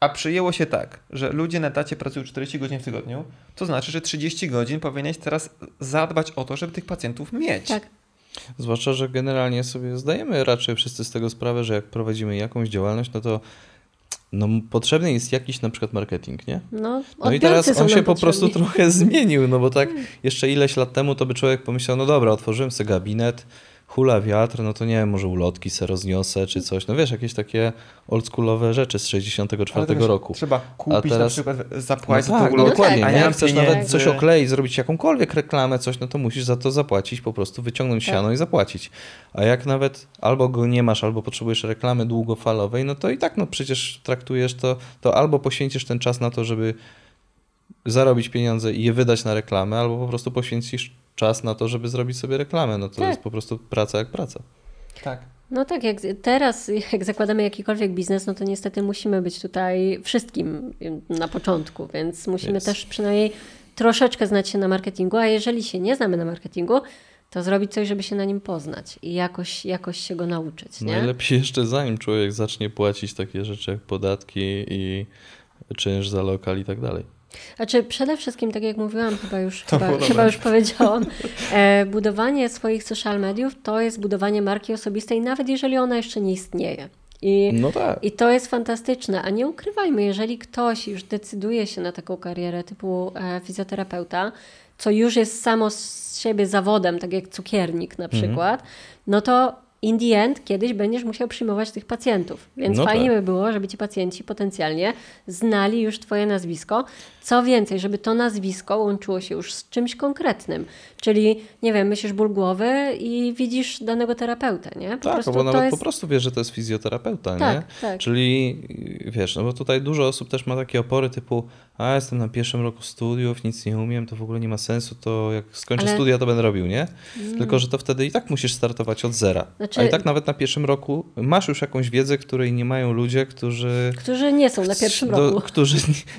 A przyjęło się tak, że ludzie na etacie pracują 40 godzin w tygodniu, to znaczy, że 30 godzin powinieneś teraz zadbać o to, żeby tych pacjentów mieć. Tak. Zwłaszcza, że generalnie sobie zdajemy raczej wszyscy z tego sprawę, że jak prowadzimy jakąś działalność, no to no, potrzebny jest jakiś na przykład marketing, nie? No, no i teraz on się po prostu trochę zmienił, no bo tak jeszcze ileś lat temu to by człowiek pomyślał, no dobra, otworzyłem sobie gabinet, hula wiatr, no to nie wiem, może ulotki se rozniosę czy coś. No wiesz, jakieś takie oldschoolowe rzeczy z 64 wiesz, roku. Trzeba kupić teraz... na przykład, zapłacić no tak, no dokładnie, a nie chcesz nawet coś okleić, zrobić jakąkolwiek reklamę, coś, no to musisz za to zapłacić, po prostu wyciągnąć tak. siano i zapłacić. A jak nawet albo go nie masz, albo potrzebujesz reklamy długofalowej, no to i tak no przecież traktujesz to, to albo poświęcisz ten czas na to, żeby zarobić pieniądze i je wydać na reklamę, albo po prostu poświęcisz czas na to, żeby zrobić sobie reklamę. No to tak. jest po prostu praca jak praca. Tak. No tak, jak teraz, jak zakładamy jakikolwiek biznes, no to niestety musimy być tutaj wszystkim na początku, więc musimy yes. też przynajmniej troszeczkę znać się na marketingu, a jeżeli się nie znamy na marketingu, to zrobić coś, żeby się na nim poznać i jakoś, jakoś się go nauczyć. Nie? Najlepiej jeszcze zanim człowiek zacznie płacić takie rzeczy jak podatki i czynsz za lokal i tak dalej. Znaczy przede wszystkim, tak jak mówiłam, chyba już, chyba, chyba, już powiedziałam, e, budowanie swoich social mediów to jest budowanie marki osobistej, nawet jeżeli ona jeszcze nie istnieje. I, no tak. I to jest fantastyczne, a nie ukrywajmy, jeżeli ktoś już decyduje się na taką karierę typu e, fizjoterapeuta, co już jest samo z siebie zawodem, tak jak cukiernik na mhm. przykład, no to in the end kiedyś będziesz musiał przyjmować tych pacjentów. Więc no fajnie tak. by było, żeby ci pacjenci potencjalnie znali już Twoje nazwisko. Co więcej, żeby to nazwisko łączyło się już z czymś konkretnym. Czyli, nie wiem, myślisz ból głowy i widzisz danego terapeutę, nie? Po tak, bo nawet jest... po prostu wiesz, że to jest fizjoterapeuta, tak, nie? Tak. Czyli, wiesz, no bo tutaj dużo osób też ma takie opory typu a jestem na pierwszym roku studiów, nic nie umiem, to w ogóle nie ma sensu, to jak skończę Ale... studia, to będę robił, nie? Mm. Tylko, że to wtedy i tak musisz startować od zera. Znaczy... A i tak nawet na pierwszym roku masz już jakąś wiedzę, której nie mają ludzie, którzy... Którzy nie są na pierwszym do, roku. Którzy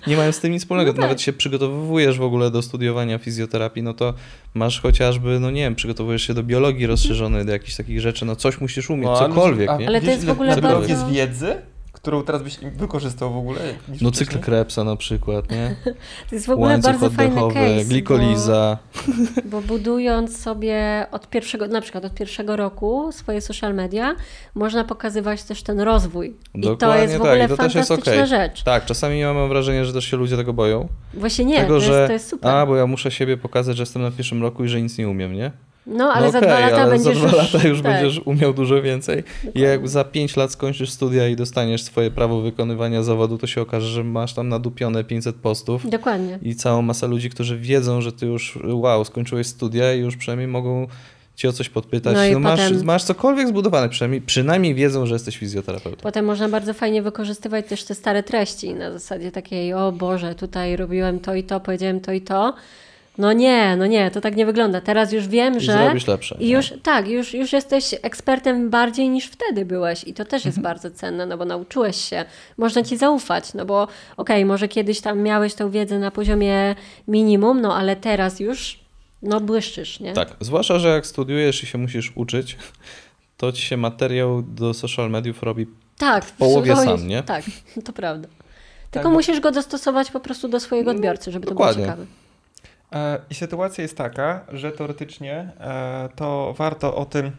nie mają z tym nic wspólnego. No tak. Nawet się przygotowujesz w ogóle do studiowania fizjoterapii, no to masz chociażby, no nie wiem, przygotowujesz się do biologii rozszerzonej, do jakichś takich rzeczy, no coś musisz umieć, no, cokolwiek, a, nie? Ale to jest w ogóle bardzo... jest wiedzy, którą teraz byś wykorzystał w ogóle? No cykl Krebsa na przykład, nie? To jest w ogóle Łańcuch bardzo fajny case. Glikoliza. Bo, bo, budując sobie od pierwszego, na przykład od pierwszego roku swoje social media, można pokazywać też ten rozwój. Dokładnie I to jest w ogóle tak, to fantastyczna też jest okay. rzecz. Tak, czasami mam wrażenie, że też się ludzie tego boją. Właśnie nie, tego, to, jest, to jest super. A, bo ja muszę siebie pokazać, że jestem na pierwszym roku i że nic nie umiem, nie? No, ale no okay, za dwa lata będziesz za dwa lata już tak. będziesz umiał dużo więcej. Dokładnie. I jak za pięć lat skończysz studia i dostaniesz swoje prawo wykonywania zawodu, to się okaże, że masz tam nadupione 500 postów. Dokładnie. I całą masę ludzi, którzy wiedzą, że ty już, wow, skończyłeś studia i już przynajmniej mogą cię o coś podpytać. No, no masz, potem... masz cokolwiek zbudowane, przynajmniej, przynajmniej wiedzą, że jesteś fizjoterapeutą. Potem można bardzo fajnie wykorzystywać też te stare treści na zasadzie takiej, o Boże, tutaj robiłem to i to, powiedziałem to i to no nie, no nie, to tak nie wygląda. Teraz już wiem, I że. Zrobisz lepsze. I już tak, już, już jesteś ekspertem bardziej niż wtedy byłeś. I to też jest mhm. bardzo cenne, no bo nauczyłeś się. Można ci zaufać, no bo okej, okay, może kiedyś tam miałeś tą wiedzę na poziomie minimum, no ale teraz już no błyszczysz, nie? Tak, zwłaszcza, że jak studiujesz i się musisz uczyć, to ci się materiał do social mediów robi tak, w połowie sam, nie? Tak, to prawda. Tylko tak, musisz go dostosować po prostu do swojego odbiorcy, żeby Dokładnie. to było ciekawe. E, I sytuacja jest taka, że teoretycznie e, to warto o tym,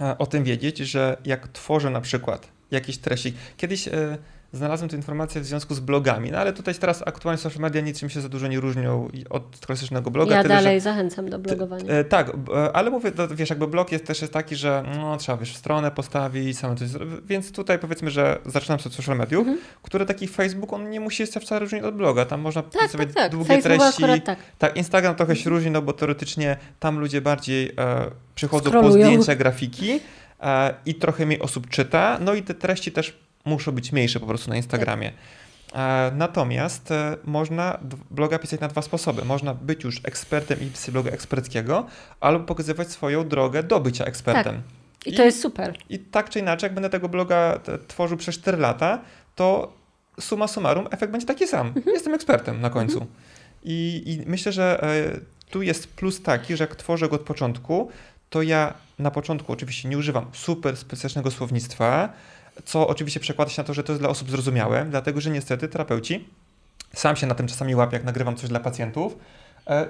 e, o tym wiedzieć, że jak tworzę na przykład jakiś treści. Kiedyś znalazłem tę informację w związku z blogami, no ale tutaj teraz aktualnie social media niczym się za dużo nie różnią od klasycznego bloga. Ja tyle, dalej że, zachęcam do blogowania. E, tak, e, ale mówię, no, wiesz, jakby blog jest też jest taki, że no, trzeba wiesz, stronę postawić, samo coś więc tutaj powiedzmy, że zaczynam sobie od social mediów, mhm. które taki Facebook, on nie musi się wcale różnić od bloga, tam można tak, sobie tak, tak. długie treści. tak. tak, Instagram trochę się różni, no bo teoretycznie tam ludzie bardziej e, przychodzą Scrollują. po zdjęcia, grafiki, e, i trochę mniej osób czyta, no i te treści też muszą być mniejsze po prostu na Instagramie. E, Natomiast e, można bloga pisać na dwa sposoby. Można być już ekspertem i pisać bloga eksperckiego, albo pokazywać swoją drogę do bycia ekspertem. I to jest super. I tak czy inaczej, jak będę tego bloga tworzył przez 4 lata, to summa summarum efekt będzie taki sam. Jestem ekspertem na końcu. I, I myślę, że e, tu jest plus taki, że jak tworzę go od początku, to ja na początku oczywiście nie używam super specjalnego słownictwa, co oczywiście przekłada się na to, że to jest dla osób zrozumiałe, dlatego że niestety terapeuci, sam się na tym czasami łapię, jak nagrywam coś dla pacjentów,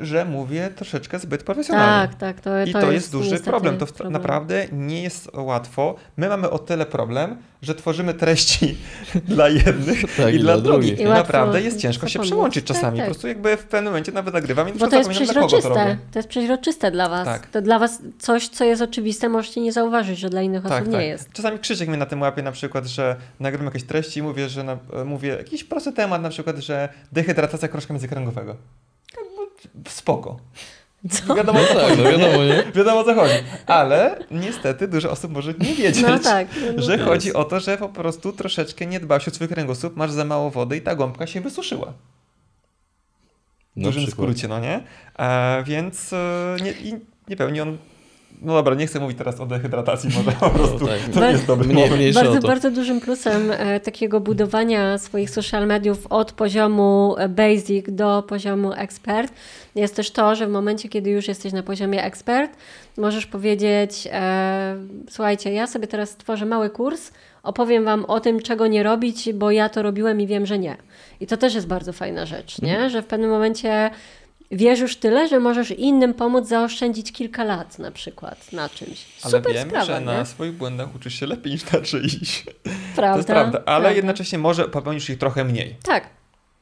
że mówię troszeczkę zbyt profesjonalnie. Tak, tak. To, I to, jest, duży niestety problem. To w- problem. naprawdę nie jest łatwo. My mamy o tyle problem, że tworzymy treści dla jednych Tak, i, i dla drugich. I naprawdę jest ciężko się przełączyć Tak, czasami. tak. Po prostu jakby w pewnym momencie nawet nagrywam i Bo to jest kogo to przeźroczyste. To jest przeźroczyste dla was. Tak. To dla was coś, co jest oczywiste, możecie nie zauważyć, że dla innych Tak, osób tak. nie jest. Czasami Krzysiek mnie na tym łapie na przykład, że nagrywam jakieś treści i mówię, że na, e, mówię jakiś prosty temat, na przykład, że dehydratacja krążka międzykręgowego. Tak, Spoko. Co? Wiadomo, No o co tak, chodzi. no wiadomo, nie? Wiadomo co chodzi. Ale niestety dużo osób może nie wiedzieć. No tak. No, Że jest. chodzi o to, że po prostu troszeczkę nie dbałeś o swój kręgosłup, masz za mało wody i ta gąbka się wysuszyła. W dużym przykład. skrócie, no nie? E, więc e, nie, i nie pełni on. No dobra, nie chcę mówić teraz o dehydratacji, może po prostu tak. to jest dobry Mniej, o Bardzo, to. bardzo dużym plusem e, takiego budowania swoich social mediów od poziomu e, basic do poziomu ekspert jest też to, że w momencie, kiedy już jesteś na poziomie ekspert, możesz powiedzieć: e, Słuchajcie, ja sobie teraz stworzę mały kurs, opowiem Wam o tym, czego nie robić, bo ja to robiłem i wiem, że nie. I to też jest bardzo fajna rzecz, nie? Mhm. że w pewnym momencie. Wiesz już tyle, że możesz innym pomóc zaoszczędzić kilka lat na przykład na czymś. Ale Super wiemy, sprawa, że nie? na swoich błędach uczysz się lepiej niż na czyichś. Prawda, To jest prawda, ale prawda. jednocześnie może popełnisz ich trochę mniej. Tak,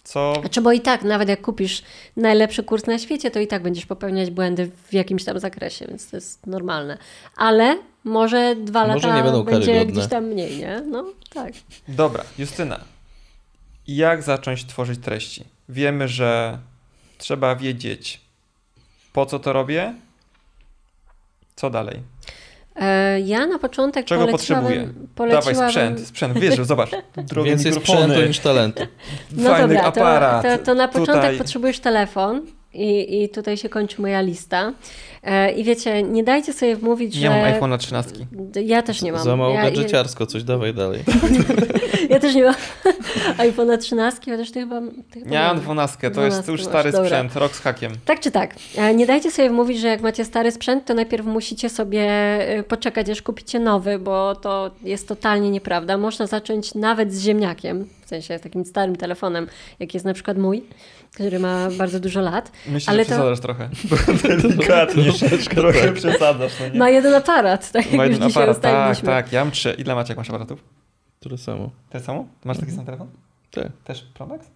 Co Znaczy, bo i tak, nawet jak kupisz najlepszy kurs na świecie, to i tak będziesz popełniać błędy w jakimś tam zakresie, więc to jest normalne. Ale może dwa Może lata nie będą będzie karygodne. gdzieś tam mniej, nie? No tak. Dobra, Justyna. Jak zacząć tworzyć treści? Wiemy, że trzeba wiedzieć, po co to robię, co dalej. E, ja na początek Czego potrzebuję? poleciłabym... Dawaj sprzęt, sprzęt, wiesz, że zobacz, drogie Więcej mikrofony, sprzętu niż talentu. No fajny dobra, aparat. to, to, to na początek tutaj. potrzebujesz telefon i, i tutaj się kończy moja lista. E, I wiecie, nie dajcie sobie wmówić, Nie że... mam iPhone'a 13. Ja też nie mam. Za mało ja, ja, gadżeciarsko, coś dawaj dalej. ja też nie mam iPhone'a 13, chociaż ty chyba... Ty chyba Ja mam masz. 12, to jest 12 już masz, stary dobra. sprzęt, rok z hakiem. Tak czy tak. E, Nie dajcie sobie mówić, że jak macie stary sprzęt, to najpierw musicie sobie e, poczekać, aż kupicie nowy, bo to jest totalnie nieprawda. Można zacząć nawet z ziemniakiem, w sensie takim starym telefonem, jak jest na przykład mój, który ma bardzo dużo lat. Myślę, Ale że to- przesadzasz trochę. Delikatnie, trochę przesadzasz. No nie? Ma jeden aparat, tak jak Ma już jeden dzisiaj aparat, tak, tak, ja mam trzy. Ile macie, jak masz aparatów? Tyle samo. Te samo? Masz taki sam telefon? Tak. Też Pro Max?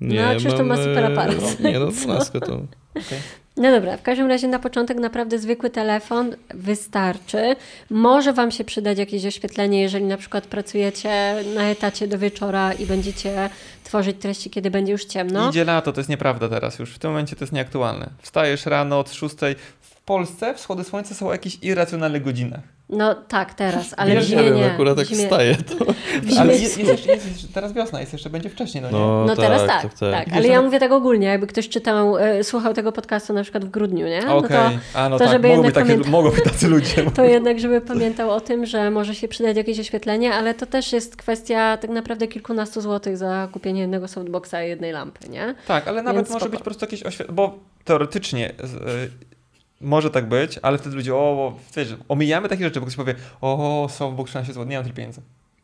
Nie, No, Krzysztof ma mam, super e, aparat. Nie no, 12 to... Okej. No dobra, w każdym razie na początek naprawdę zwykły telefon wystarczy. Może Wam się przydać jakieś oświetlenie, jeżeli na przykład pracujecie na etacie do wieczora i będziecie tworzyć treści, kiedy będzie już ciemno. Idzie lato, to jest nieprawda teraz już. W tym momencie to jest nieaktualne. Wstajesz rano od 6. W Polsce wschody słońca są o jakichś irracjonalnych godzinach. No tak, teraz, ale Wiesz, w Nie zimie wiem, nie. akurat W jak zimie- wstaję, to... Ale jest, jest, jeszcze- jest, jest, teraz wiosna, jest jeszcze będzie wcześniej, no nie? No, No teraz tak, tak, tak. Wiesz, ale ja mówię tak ogólnie, jakby ktoś czytał, e, słuchał tego podcastu na przykład w grudniu, nie? No Okej, a no to tak, żeby mogą jednak takie, pamięta- mogą być tacy ludzie. to, to jednak, żeby pamiętał o tym, że może się przydać jakieś oświetlenie, ale to też jest kwestia tak naprawdę kilkunastu złotych za kupienie jednego softboxa i jednej lampy, nie? Tak, ale nawet Więc może spoko. być po prostu jakieś oświetlenie, bo teoretycznie y, może tak być, ale wtedy ludzie, o, wiesz, omijamy takie rzeczy, bo ktoś powie, o, softbox 13 zł, nie mam tyle pieniędzy.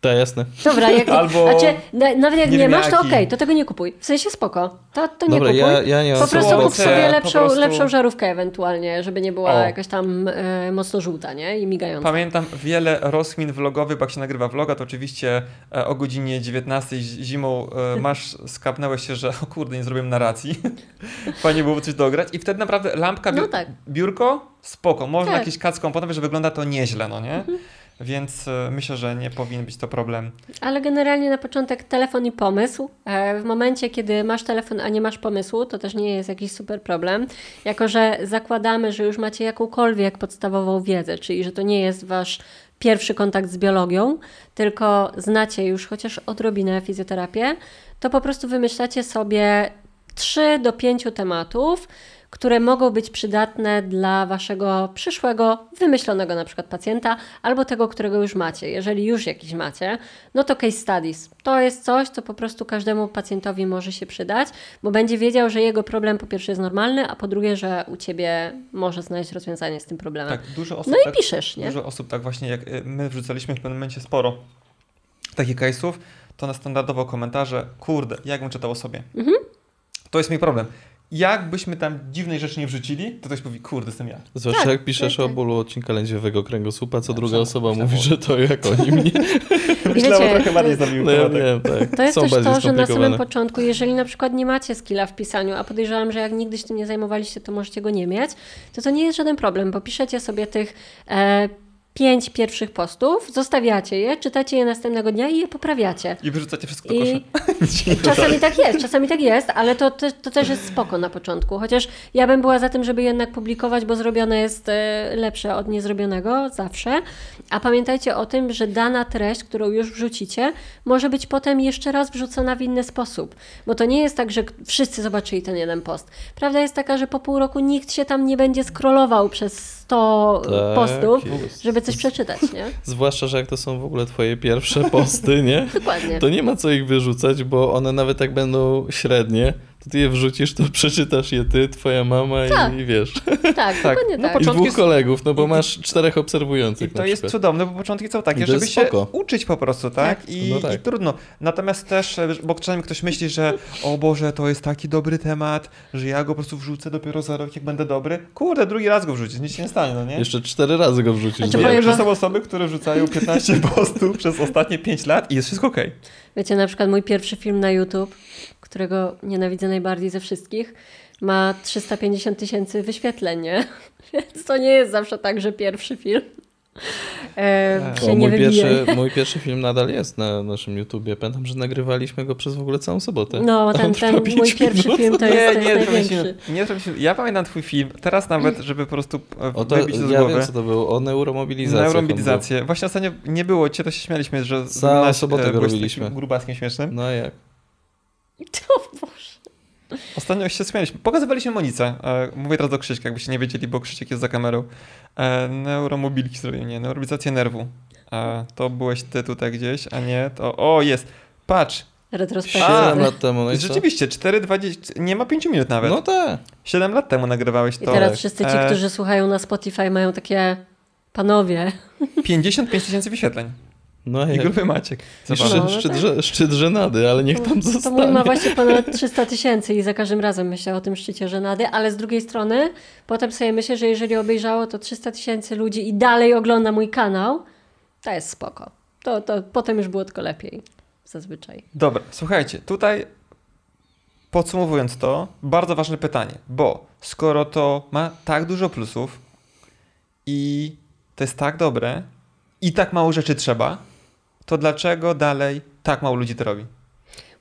Tak, jasne. Dobra, jak Albo znaczy, na, nawet jak nie masz, to okej, to tego nie kupuj. W sensie spoko, to, to nie Dobra, kupuj. ja, ja nie Po prostu Słońce, kup sobie lepszą, prostu- lepszą żarówkę ewentualnie, żeby nie była O. jakaś tam e, mocno żółta, nie? I migająca. Pamiętam wiele rozkmin vlogowych, bo jak się nagrywa vloga, to oczywiście e, o godzinie 19 zi- zimą e, masz, skapnęłeś się, że o kurde, nie zrobiłem narracji. Fajnie było coś dograć. I wtedy naprawdę lampka, No biur- tak. biurko, spoko. Można Tak. jakiś kac komponowy, że wygląda to nieźle, no nie? Więc e, myślę, że nie powinien być to problem. Ale generalnie na początek telefon i pomysł. E, W momencie, kiedy masz telefon, a nie masz pomysłu, to też nie jest jakiś super problem. Jako, że zakładamy, że już macie jakąkolwiek podstawową wiedzę, czyli że to nie jest wasz pierwszy kontakt z biologią, tylko znacie już chociaż odrobinę fizjoterapię, to po prostu wymyślacie sobie 3 do 5 tematów, które mogą być przydatne dla waszego przyszłego, wymyślonego na przykład pacjenta, albo tego, którego już macie. Jeżeli już jakiś macie, no to case studies. To jest coś, co po prostu każdemu pacjentowi może się przydać, bo będzie wiedział, że jego problem po pierwsze jest normalny, a po drugie, że u ciebie może znaleźć rozwiązanie z tym problemem. Tak, dużo osób no i tak, piszesz, nie? Dużo osób tak właśnie, jak y, my wrzucaliśmy w pewnym momencie sporo takich case'ów, to na standardowo komentarze, kurde, jakbym czytał o sobie. Mhm. To jest mój problem. Jakbyśmy tam dziwnej rzeczy nie wrzucili, to ktoś powie, kurde, jestem ja. Zwłaszcza Tak, jak piszesz tak, o tak. bólu odcinka lędźwiowego kręgosłupa, co Ja druga sam- osoba mówi, ból. że to jak oni mnie. Myślałem, wiecie, trochę bardziej to- zabił No ja wiem, tak. To jest Są też to, że na samym początku, jeżeli na przykład nie macie skilla w pisaniu, a podejrzewam, że jak nigdy się tym nie zajmowaliście, to możecie go nie mieć, to to nie jest żaden problem, bo piszecie sobie tych e, pięć pierwszych postów, zostawiacie je, czytacie je następnego dnia i je poprawiacie. I wyrzucacie wszystko do I czasami tak jest, czasami tak jest, ale to, to, to też jest spoko na początku. Chociaż ja bym była za tym, żeby jednak publikować, bo zrobione jest e, lepsze od niezrobionego zawsze. A pamiętajcie o tym, że dana treść, którą już wrzucicie, może być potem jeszcze raz wrzucona w inny sposób. Bo to nie jest tak, że wszyscy zobaczyli ten jeden post. Prawda jest taka, że po pół roku nikt się tam nie będzie scrollował przez 100 Tak postów, jest. żeby coś przeczytać, nie? Zwłaszcza, że jak to są w ogóle twoje pierwsze posty, nie? Dokładnie. To nie ma co ich wyrzucać, bo one nawet jak będą średnie, to ty je wrzucisz, to przeczytasz je ty, twoja mama Tak. i, wiesz. Tak, Tak. dokładnie No, tak. I dwóch kolegów, no bo i- masz czterech obserwujących I to jest cudowne, bo początki są takie, żeby się uczyć po prostu, tak? Tak. I, No tak. I trudno. Natomiast też, bo czasami ktoś myśli, że o Boże, to jest taki dobry temat, że ja go po prostu wrzucę dopiero za rok, jak będę dobry. Kurde, drugi raz go wrzucić, nic się nie stanie, no nie? Jeszcze cztery razy go wrzucisz. Znaczy, Wiem, że są osoby, które wrzucają 15 postów przez ostatnie 5 lat i jest wszystko okej. Wiecie, na przykład mój pierwszy film na YouTube, którego nienawidzę najbardziej ze wszystkich, ma 350 tysięcy wyświetleń, nie? Więc to nie jest zawsze tak, że pierwszy film e, Tak. się nie mój, wybije. pierwszy, mój pierwszy film nadal jest na naszym YouTubie. Pamiętam, że nagrywaliśmy go przez w ogóle całą sobotę. No, ten, ten mój pierwszy minut. film to Nie, jest, nie, nie, największy. nie, nie, ja pamiętam twój film, teraz nawet, żeby po prostu e, O to, wybić to z ja głowy. wiem, co to było. O neuromobilizacji. Neuromobilizację. Właśnie ostatnio nie było cię, to się śmialiśmy, że Całą wyglądasz, sobotę e, go robiliśmy. grubaskiem śmiesznym. No jak? O Boże. Ostatnio się śmialiśmy. Pokazywaliśmy Monice. E, mówię teraz do Krzyśka, jakbyście nie wiedzieli, bo Krzysiek jest za kamerą. E, neuromobilki zrobił, nie, neuromobilizację nerwu. E, to byłeś ty tutaj gdzieś, a nie, to... O, jest! Patrz! Retrospekcja. Siedem lat temu. No i? Rzeczywiście, 4,20... Nie ma 5 minut nawet. No tak. 7 lat temu nagrywałeś I to. teraz wszyscy ci, E, którzy słuchają na Spotify mają takie panowie. 55 tysięcy wyświetleń. No I jak? gruby Maciek. I Zobacz. No, szczyt, no szczyt, że- szczyt żenady, ale niech tam To mój zostanie. ma właśnie ponad 300 tysięcy i za każdym razem myślę o tym szczycie żenady, ale z drugiej strony potem sobie myślę, że jeżeli obejrzało to 300 tysięcy ludzi i dalej ogląda mój kanał, to jest spoko. To, to potem już było tylko lepiej. Zazwyczaj. Dobra, słuchajcie, tutaj podsumowując to, bardzo ważne pytanie, bo skoro to ma tak dużo plusów i to jest tak dobre i tak mało rzeczy trzeba, to dlaczego dalej tak mało ludzi to robi?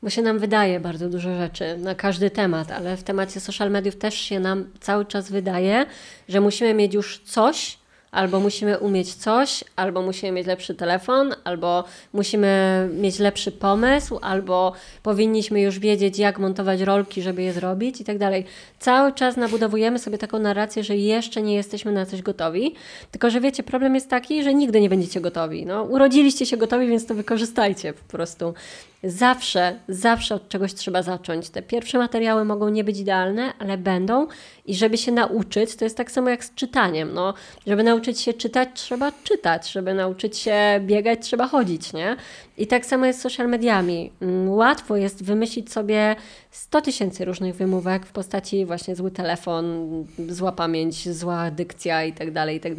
Bo się nam wydaje bardzo dużo rzeczy na każdy temat, ale w temacie social mediów też się nam cały czas wydaje, że musimy mieć już coś, albo musimy umieć coś, albo musimy mieć lepszy telefon, albo musimy mieć lepszy pomysł, albo powinniśmy już wiedzieć, jak montować rolki, żeby je zrobić i tak dalej. Cały czas nabudowujemy sobie taką narrację, że jeszcze nie jesteśmy na coś gotowi, tylko że wiecie, problem jest taki, że nigdy nie będziecie gotowi. No, urodziliście się gotowi, więc to wykorzystajcie po prostu. Zawsze, zawsze od czegoś trzeba zacząć. Te pierwsze materiały mogą nie być idealne, ale będą i żeby się nauczyć, to jest tak samo jak z czytaniem. No, żeby nauczyć się czytać, trzeba czytać. Żeby nauczyć się biegać, trzeba chodzić, nie? I tak samo jest z social mediami. Mm, Łatwo jest wymyślić sobie 100 tysięcy różnych wymówek w postaci właśnie zły telefon, zła pamięć, zła dykcja i tak dalej, i tak.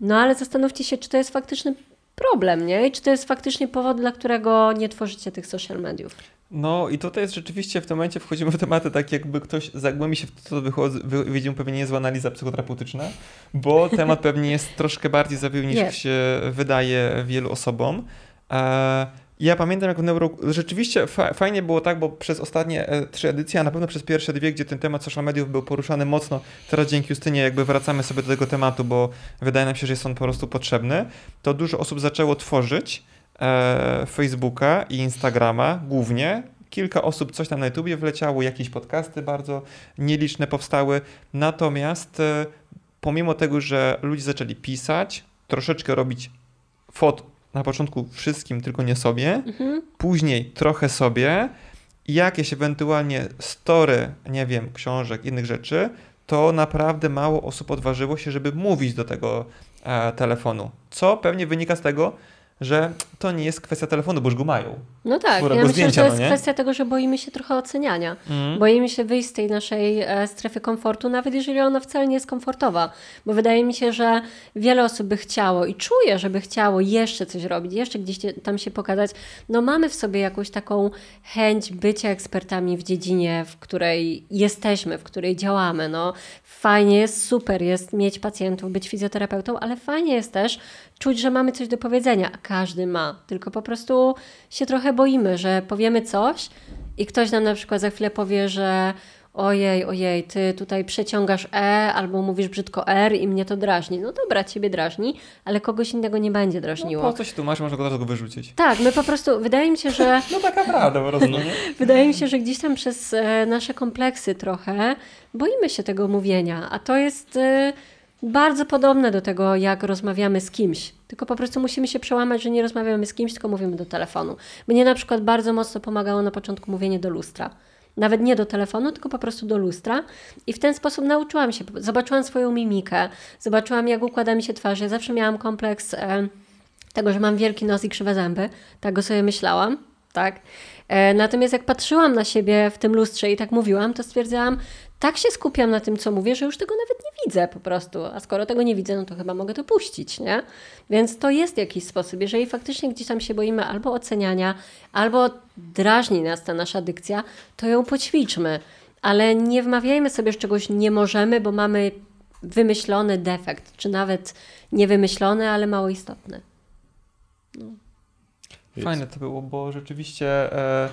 No ale zastanówcie się, czy to jest faktyczny problem, nie? I czy to jest faktycznie powód, dla którego nie tworzycie tych social mediów. No i tutaj jest rzeczywiście w tym momencie wchodzimy w tematy tak jakby ktoś zagłębi się w to, co wychodzi, wy, widzimy pewnie niezła analiza psychoterapeutyczna, bo temat pewnie jest troszkę bardziej zawiły niż się wydaje wielu osobom. E, Ja pamiętam, jak w Neuro... Rzeczywiście fa fajnie było tak, bo przez ostatnie e, trzy edycje, a na pewno przez pierwsze dwie, gdzie ten temat social mediów był poruszany mocno, teraz dzięki Justynie jakby wracamy sobie do tego tematu, bo wydaje nam się, że jest on po prostu potrzebny, to dużo osób zaczęło tworzyć e, Facebooka i Instagrama głównie. Kilka osób coś tam na YouTubie wleciało, jakieś podcasty bardzo nieliczne powstały. Natomiast e, pomimo tego, że ludzie zaczęli pisać, troszeczkę robić fot na początku wszystkim, tylko nie sobie, Mhm. później trochę sobie, jakieś ewentualnie story, nie wiem, książek, innych rzeczy, to naprawdę mało osób odważyło się, żeby mówić do tego e, telefonu. Co pewnie wynika z tego, że to nie jest kwestia telefonu, bo już go mają. No tak, ja myślę, zdjęcia, że to no jest nie? kwestia tego, że boimy się trochę oceniania. Mhm. Boimy się wyjść z tej naszej e, strefy komfortu, nawet jeżeli ona wcale nie jest komfortowa. Bo wydaje mi się, że wiele osób by chciało i czuje, żeby chciało jeszcze coś robić, jeszcze gdzieś tam się pokazać. No mamy w sobie jakąś taką chęć bycia ekspertami w dziedzinie, w której jesteśmy, w której działamy. No fajnie jest, super jest mieć pacjentów, być fizjoterapeutą, ale fajnie jest też czuć, że mamy coś do powiedzenia, a każdy ma. Tylko po prostu się trochę boimy, że powiemy coś i ktoś nam na przykład za chwilę powie, że ojej, ojej, ty tutaj przeciągasz E albo mówisz brzydko R i mnie to drażni. No dobra, ciebie drażni, ale kogoś innego nie będzie No, drażniło. po co się tu masz, można go od razu go wyrzucić. Tak, my po prostu, wydaje mi się, że No taka prawda po prostu? Wydaje mi się, że gdzieś tam przez e, nasze kompleksy trochę boimy się tego mówienia, a to jest e, bardzo podobne do tego, jak rozmawiamy z kimś. Tylko po prostu musimy się przełamać, że nie rozmawiamy z kimś, tylko mówimy do telefonu. Mnie na przykład bardzo mocno pomagało na początku mówienie do lustra. Nawet nie do telefonu, tylko po prostu do lustra. I w ten sposób nauczyłam się. Zobaczyłam swoją mimikę, zobaczyłam, jak układa mi się twarz. Ja zawsze miałam kompleks e, tego, że mam wielki nos i krzywe zęby. Tak go sobie myślałam, tak. E, natomiast jak patrzyłam na siebie w tym lustrze i tak mówiłam, to stwierdzałam, tak się skupiam na tym, co mówię, że już tego nawet nie widzę po prostu. A skoro tego nie widzę, no to chyba mogę to puścić, nie? Więc to jest jakiś sposób. Jeżeli faktycznie gdzieś tam się boimy albo oceniania, albo drażni nas ta nasza dykcja, to ją poćwiczmy. Ale nie wmawiajmy sobie, że czegoś nie możemy, bo mamy wymyślony defekt, czy nawet niewymyślony, ale mało istotny. Jest. Fajne to było, bo rzeczywiście e,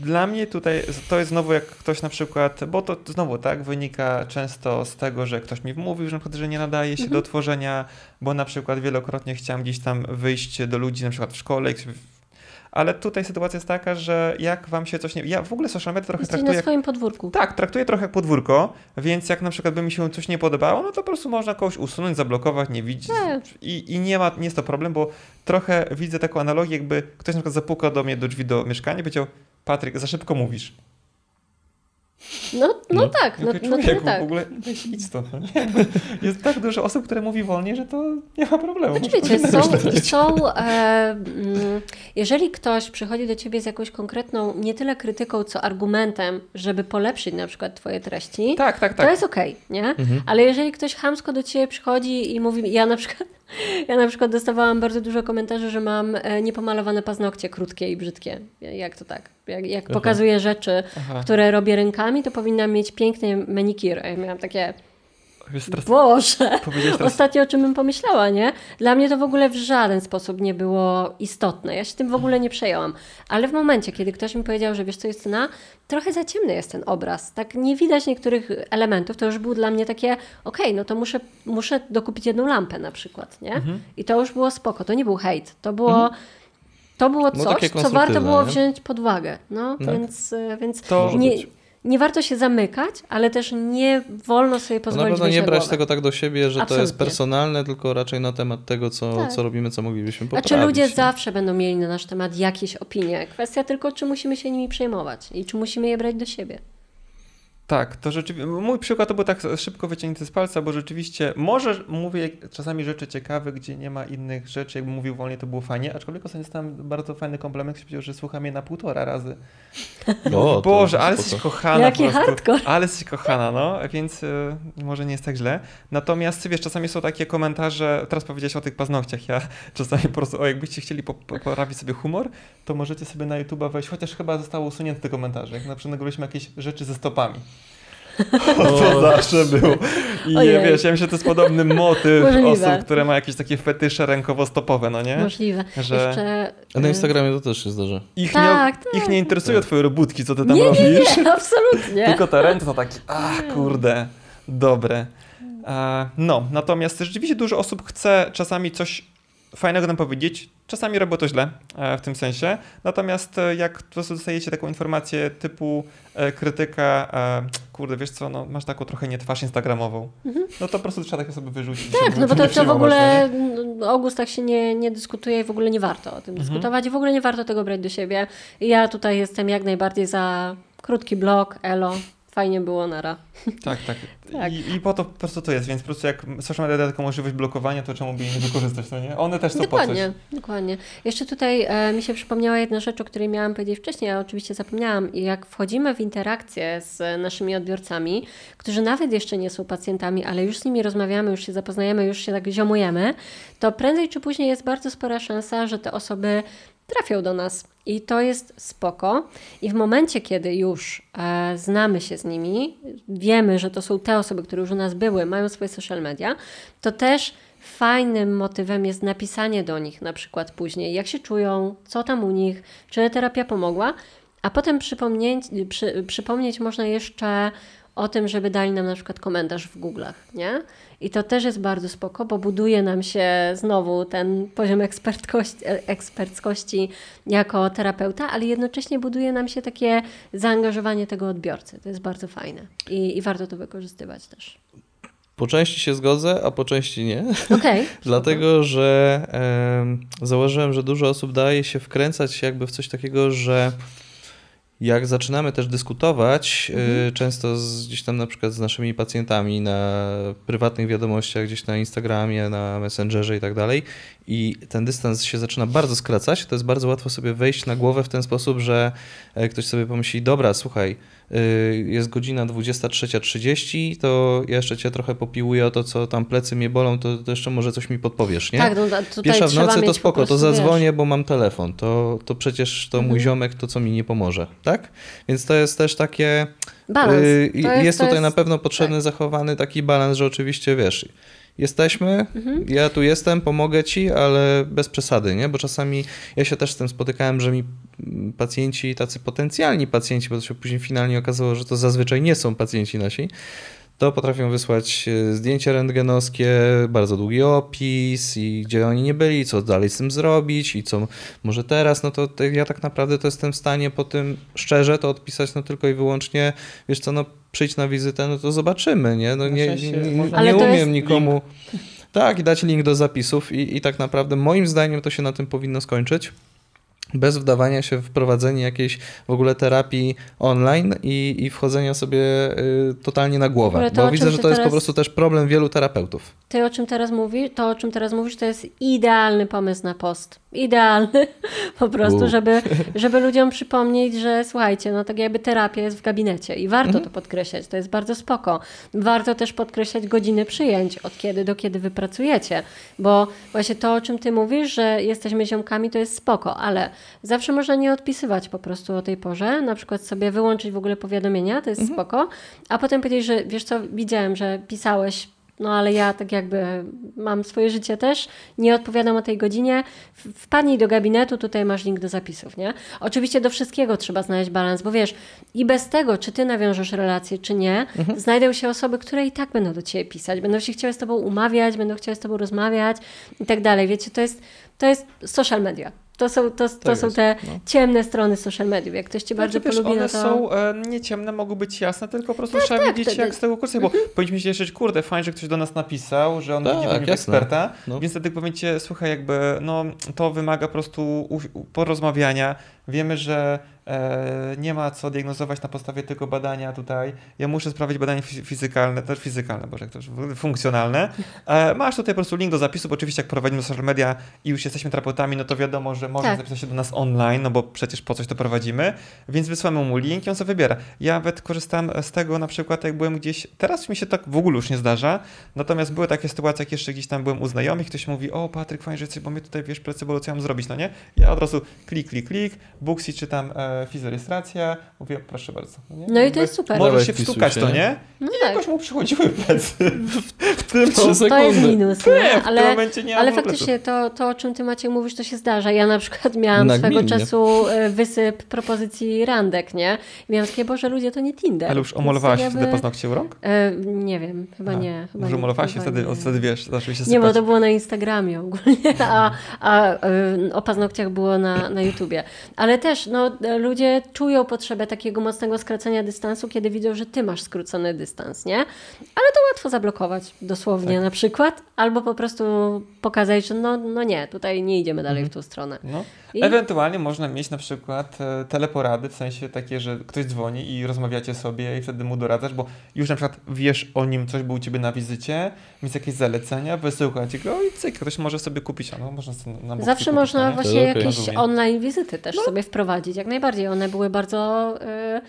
dla mnie tutaj to jest znowu jak ktoś na przykład, bo to znowu tak wynika często z tego, że ktoś mi mówił, że na przykład, że nie nadaje się do tworzenia, bo na przykład wielokrotnie chciałem gdzieś tam wyjść do ludzi na przykład w szkole, ale tutaj sytuacja jest taka, że jak wam się coś nie... Ja w ogóle social media trochę Jesteś traktuję na jak swoim podwórku. tak, traktuję trochę jak podwórko, więc jak na przykład by mi się coś nie podobało, no to po prostu można kogoś usunąć, zablokować, nie widzieć. I, I nie ma, nie jest to problem, bo trochę widzę taką analogię, jakby ktoś na przykład zapukał do mnie do drzwi do mieszkania i powiedział, Patryk, za szybko mówisz. No, no, No. tak, no, no to człowieku, tak. w ogóle weź idź stąd. No nie? Jest tak dużo osób, które mówi wolniej, że to nie ma problemu. Znaczy wiecie, są, są e, mm, jeżeli ktoś przychodzi do ciebie z jakąś konkretną, nie tyle krytyką, co argumentem, żeby polepszyć na przykład twoje treści, Tak, tak, to tak. jest okej, nie? Mhm. Ale jeżeli ktoś chamsko do ciebie przychodzi i mówi, ja na przykład, ja na przykład dostawałam bardzo dużo komentarzy, że mam e, niepomalowane paznokcie krótkie i brzydkie. Jak to tak? Jak, jak Aha. pokazuję rzeczy, Aha. które robię rękami, to powinnam mieć piękny manikir. Ja miałam takie, teraz Boże! teraz Ostatnio o czym bym pomyślała, nie? Dla mnie to w ogóle w żaden sposób nie było istotne. Ja się tym w ogóle nie przejęłam. Ale w momencie, kiedy ktoś mi powiedział, że wiesz co, Justyna, trochę za ciemny jest ten obraz, tak nie widać niektórych elementów, to już było dla mnie takie, okej, no to muszę, muszę dokupić jedną lampę na przykład, nie? Mhm. I to już było spoko, to nie był hejt, to było... To było No, coś, takie co warto było nie? wziąć pod uwagę. No, Tak. więc, y, więc To- nie, być. Nie warto się zamykać, ale też nie wolno sobie To na pozwolić pewno nie na brać głowę. tego tak do siebie, że to jest Absolutnie. personalne, tylko raczej na temat tego, co, Tak. co robimy, co moglibyśmy poprawić. Znaczy ludzie nie? zawsze będą mieli na nasz temat jakieś opinie. Kwestia tylko, czy musimy się nimi przejmować i czy musimy je brać do siebie. Tak, to rzeczywiście. Mój przykład to był tak szybko wyciągnięty z palca, bo rzeczywiście może mówię czasami rzeczy ciekawe, gdzie nie ma innych rzeczy. Jakbym mówił wolniej, to było fajnie. Aczkolwiek ostatnio dostałem bardzo fajny komplement, powiedział, że słucha mnie na półtora razy. O, to Boże, ale jesteś kochana. Jaki po prostu. hardcore. Ale jesteś kochana, no, więc y, może nie jest tak źle. Natomiast wiesz, czasami są takie komentarze, teraz powiedziałeś o tych paznokciach, ja czasami po prostu, o jakbyście chcieli po, po, poprawić sobie humor, to możecie sobie na YouTube'a wejść, chociaż chyba zostało usunięte te komentarze, jak na przykład nagraliśmy jakieś rzeczy ze stopami. To zawsze było. I Ojej. wiesz, ja myślę, że to jest podobny motyw Możliwe. osób, które mają jakieś takie fetysze rękowo-stopowe, no nie? Możliwe. Że- Jeszcze, A na Instagramie to też się zdarza. Ich, Tak, nie, tak. ich nie interesują twoje robótki, co ty tam Nie, robisz. nie, nie, absolutnie. Tylko te ręce to takie, ach kurde, dobre. E, no, natomiast rzeczywiście dużo osób chce czasami coś fajnego nam powiedzieć, czasami robią to źle e, w tym sensie, natomiast e, jak po prostu dostajecie taką informację typu e, krytyka, kurde, wiesz co, no masz taką trochę nie twarz instagramową, no to po prostu trzeba takie sobie wyrzucić. Mhm. Tak, no bo to, to w ogóle no o gustach się nie, nie dyskutuje i w ogóle nie warto o tym Mhm. dyskutować i w ogóle nie warto tego brać do siebie. Ja tutaj jestem jak najbardziej za krótki blog, elo, fajnie było, nara. Tak, tak. Tak. I, I po to po prostu to jest, więc po prostu jak social media da taką możliwość blokowania, to czemu by jej nie wykorzystać, no nie? One też są po Dokładnie, dokładnie. Jeszcze tutaj e, mi się przypomniała jedna rzecz, o której miałam powiedzieć wcześniej, a oczywiście zapomniałam. Jak wchodzimy w interakcję z naszymi odbiorcami, którzy nawet jeszcze nie są pacjentami, ale już z nimi rozmawiamy, już się zapoznajemy, już się tak ziomujemy, to prędzej czy później jest bardzo spora szansa, że te osoby trafią do nas. I to jest spoko. I w momencie, kiedy już e, znamy się z nimi, wiemy, że to są te osoby, które już u nas były, mają swoje social media, to też fajnym motywem jest napisanie do nich na przykład później, jak się czują, co tam u nich, czy terapia pomogła, a potem przypomnieć, przy, przypomnieć można jeszcze o tym, żeby dali nam na przykład komentarz w Google'ach, nie? I to też jest bardzo spoko, bo buduje nam się znowu ten poziom eksperckości jako terapeuta, ale jednocześnie buduje nam się takie zaangażowanie tego odbiorcy. To jest bardzo fajne i, i warto to wykorzystywać też. Po części się zgodzę, a po części nie. Okej. Dlatego, że em, zauważyłem, że dużo osób daje się wkręcać jakby w coś takiego, że jak zaczynamy też dyskutować, y, często z, gdzieś tam na przykład z naszymi pacjentami na prywatnych wiadomościach, gdzieś na Instagramie, na Messengerze i tak dalej, i ten dystans się zaczyna bardzo skracać, to jest bardzo łatwo sobie wejść na głowę w ten sposób, że e, ktoś sobie pomyśli, dobra, słuchaj, y, jest godzina 23.30, to ja jeszcze cię trochę popiłuję o to, co tam plecy mnie bolą, to, to jeszcze może coś mi podpowiesz, nie? Tak, no, tutaj Pierwsza w nocy to po spoko, to zadzwonię, wiesz, bo mam telefon. To, to przecież to mój Mhm. ziomek, to co mi nie pomoże, tak? Więc to jest też takie. Balans. y, jest- jest tutaj jest- na pewno potrzebny tak. zachowany taki balans, że oczywiście wiesz. Jesteśmy, Mhm. ja tu jestem, pomogę ci, ale bez przesady, nie? Bo czasami ja się też z tym spotykałem, że mi pacjenci, tacy potencjalni pacjenci, bo to się później finalnie okazało, że to zazwyczaj nie są pacjenci nasi, to potrafią wysłać e, zdjęcie rentgenowskie, bardzo długi opis i gdzie oni nie byli, co dalej z tym zrobić i co może teraz, no to, ja tak naprawdę to jestem w stanie po tym szczerze to odpisać no tylko i wyłącznie, wiesz co, no przyjdź na wizytę, no to zobaczymy, nie? No nie, nie, nie to umiem jest nikomu... Tak, i dać link do zapisów i, i tak naprawdę moim zdaniem to się na tym powinno skończyć. Bez wdawania się w prowadzenie jakiejś w ogóle terapii online i, i wchodzenia sobie y, totalnie na głowę. to, Bo widzę, że to jest po teraz- prostu też problem wielu terapeutów. Ty o czym teraz mówisz, to o czym teraz mówisz, to jest idealny pomysł na post. Idealny po prostu, U. żeby, żeby ludziom przypomnieć, że słuchajcie, no tak jakby terapia jest w gabinecie i warto Mhm. to podkreślać, to jest bardzo spoko. Warto też podkreślać godziny przyjęć, od kiedy do kiedy wy pracujecie, bo właśnie to, o czym ty mówisz, że jesteśmy ziomkami, to jest spoko, ale zawsze można nie odpisywać po prostu o tej porze, na przykład sobie wyłączyć w ogóle powiadomienia, to jest Mhm. spoko, a potem powiedzieć, że wiesz co, widziałem, że pisałeś no ale ja tak jakby mam swoje życie też, nie odpowiadam o tej godzinie. Wpadnij do gabinetu, tutaj masz link do zapisów, nie? Oczywiście do wszystkiego trzeba znaleźć balans, bo wiesz, i bez tego, czy ty nawiążesz relację, czy nie, znajdą się osoby, które i tak będą do ciebie pisać, będą się chciały z tobą umawiać, będą chciały z tobą rozmawiać i tak dalej. Wiecie, to jest, to jest social media. To są, to, to Tak są jest, te no. ciemne strony social mediów. Jak ktoś cię bardzo Znaczy, wiesz, polubi, one no to... są e, nie ciemne, mogą być jasne, tylko po prostu trzeba tak, wiedzieć, to- jak z tego korzystać, bo powinniśmy się cieszyć, kurde, fajnie, że ktoś do nas napisał, że on Tak, widzi jasne. eksperta, No. więc wtedy powiecie, słuchaj, jakby, no, to wymaga po prostu u, u, porozmawiania, wiemy, że e, nie ma co diagnozować na podstawie tylko badania tutaj, ja muszę sprawdzić badanie fizy- fizykalne, też fizykalne, boże, jak to już, funkcjonalne, e, masz tutaj po prostu link do zapisów, oczywiście jak prowadzimy social media i już jesteśmy terapeutami, no to wiadomo, że można Tak. zapisać się do nas online, no bo przecież po coś to prowadzimy, więc wysłamy mu link i on sobie wybiera. Ja nawet korzystam z tego na przykład, jak byłem gdzieś, teraz mi się tak w ogóle już nie zdarza, natomiast były takie sytuacje, jak jeszcze gdzieś tam byłem u znajomych, ktoś mówi, o Patryk, fajnie, że jesteś, bo mnie tutaj, wiesz, plecy bolą, co ja mam zrobić, no nie? Ja od razu klik, klik, klik, Booksy czytam e, fizorejestracja, mówię proszę bardzo. Nie? No i to jest super. Możesz Dawaj, się wstukać się, to, nie? nie? No I tak. jakoś mu przychodziły plecy. W tym, Trzy To jest sekundy. minus, Nie, nie? w tym ale, momencie nie ale w faktycznie to, to, o czym ty Maciek mówisz, to się zdarza. Ja na przykład miałam Nagminnie. swego czasu e, wysyp propozycji randek, nie? I miałam takie, Boże, ludzie, to nie Tinder. Ale już Więc omalowałaś jakby- wtedy paznokcie u rąk? E, nie wiem, chyba A, nie. Chyba Może nie, umalowałaś się wtedy, nie. wtedy wiesz, zaczęły się Nie, sypać. bo to było na Instagramie ogólnie, a, a y, o paznokciach było na, na YouTubie. Ale też no, ludzie czują potrzebę takiego mocnego skracania dystansu, kiedy widzą, że ty masz skrócony dystans, nie? Ale to łatwo zablokować dosłownie Tak. na przykład, albo po prostu pokazać, że no, no nie, tutaj nie idziemy dalej Mhm. w tą stronę. No. I- Ewentualnie można mieć na przykład e, teleporady, w sensie takie, że ktoś dzwoni i rozmawiacie sobie i wtedy mu doradzasz, bo już na przykład wiesz o nim, coś był u ciebie na wizycie, więc jakieś zalecenia, wysłuchać go i cyk, ktoś może sobie kupić, a no można sobie na Zawsze kupić, można nie? właśnie okej. jakieś Rozumiem. online wizyty też No. sobie wprowadzić. Jak najbardziej. One były bardzo, y,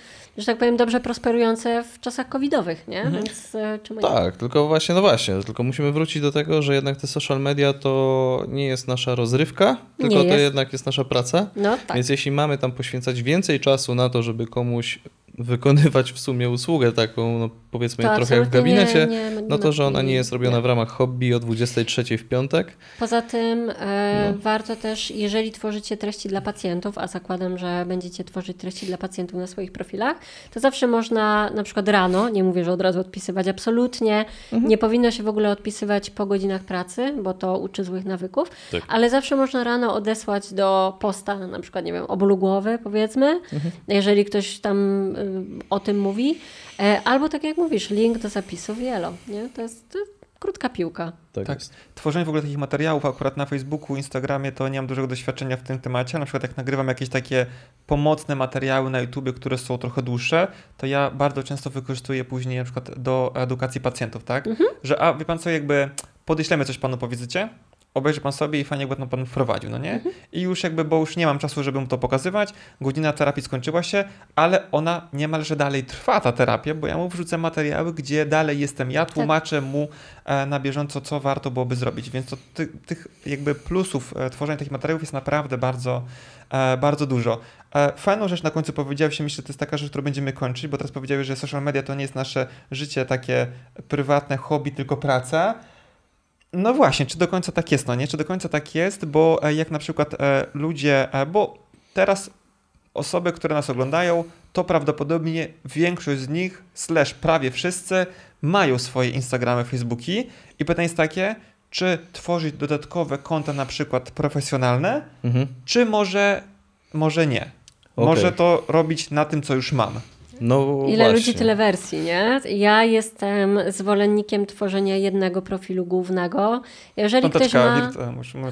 że tak powiem, dobrze prosperujące w czasach covidowych, nie? Mhm. Więc y, czemu nie? Tak, tylko właśnie, no właśnie, tylko musimy wrócić do tego, że jednak te social media to nie jest nasza rozrywka, tylko Nie to jest. jednak jest nasza praca. No tak. Więc jeśli mamy tam poświęcać więcej czasu na to, żeby komuś wykonywać w sumie usługę taką, no powiedzmy To trochę jak w gabinecie, nie, nie, no to, że ona nie jest robiona w ramach hobby o 23 w piątek. Poza tym e, No. warto też, jeżeli tworzycie treści dla pacjentów, a zakładam, że będziecie tworzyć treści dla pacjentów na swoich profilach, to zawsze można na przykład rano, nie mówię, że od razu odpisywać, absolutnie Mhm. nie powinno się w ogóle odpisywać po godzinach pracy, bo to uczy złych nawyków, Tak. ale zawsze można rano odesłać do posta, na przykład, nie wiem, o bólu głowy powiedzmy, Mhm. jeżeli ktoś tam y, o tym mówi, e, albo tak jak mówisz, link do zapisów Jelo, nie? To jest, krótka piłka. Tak, Tak. Tworzenie w ogóle takich materiałów akurat na Facebooku, Instagramie to nie mam dużego doświadczenia w tym temacie. Na przykład jak nagrywam jakieś takie pomocne materiały na YouTubie, które są trochę dłuższe, to ja bardzo często wykorzystuję później na przykład do edukacji pacjentów, tak? Że a wie pan co, jakby podeślemy coś panu po wizycie, obejrzy pan sobie i fajnie jakby pan wprowadził, no nie? I już jakby, bo już nie mam czasu, żeby mu to pokazywać, godzina terapii skończyła się, ale ona niemalże dalej trwa, ta terapia, bo ja mu wrzucę materiały, gdzie dalej jestem ja, tłumaczę mu e, na bieżąco, co warto byłoby zrobić, więc to ty, tych jakby plusów e, tworzenia takich materiałów jest naprawdę bardzo, e, bardzo dużo. Fajną rzecz na końcu powiedziałeś, myślę, że to jest taka rzecz, którą będziemy kończyć, bo teraz powiedziałeś, że social media to nie jest nasze życie takie prywatne, hobby, tylko praca. No właśnie, czy do końca tak jest, no nie? Czy do końca tak jest, bo e, jak na przykład e, ludzie, e, bo teraz osoby, które nas oglądają, to prawdopodobnie większość z nich, slash prawie wszyscy, mają swoje Instagramy, Facebooki i pytanie jest takie, czy tworzyć dodatkowe konta na przykład profesjonalne, Mhm. czy może, może nie? Okej. Może to robić na tym, co już mam. No Ile właśnie. ludzi, tyle wersji, nie? Ja jestem zwolennikiem tworzenia jednego profilu głównego. Jeżeli ktoś ma, wirt- e, musimy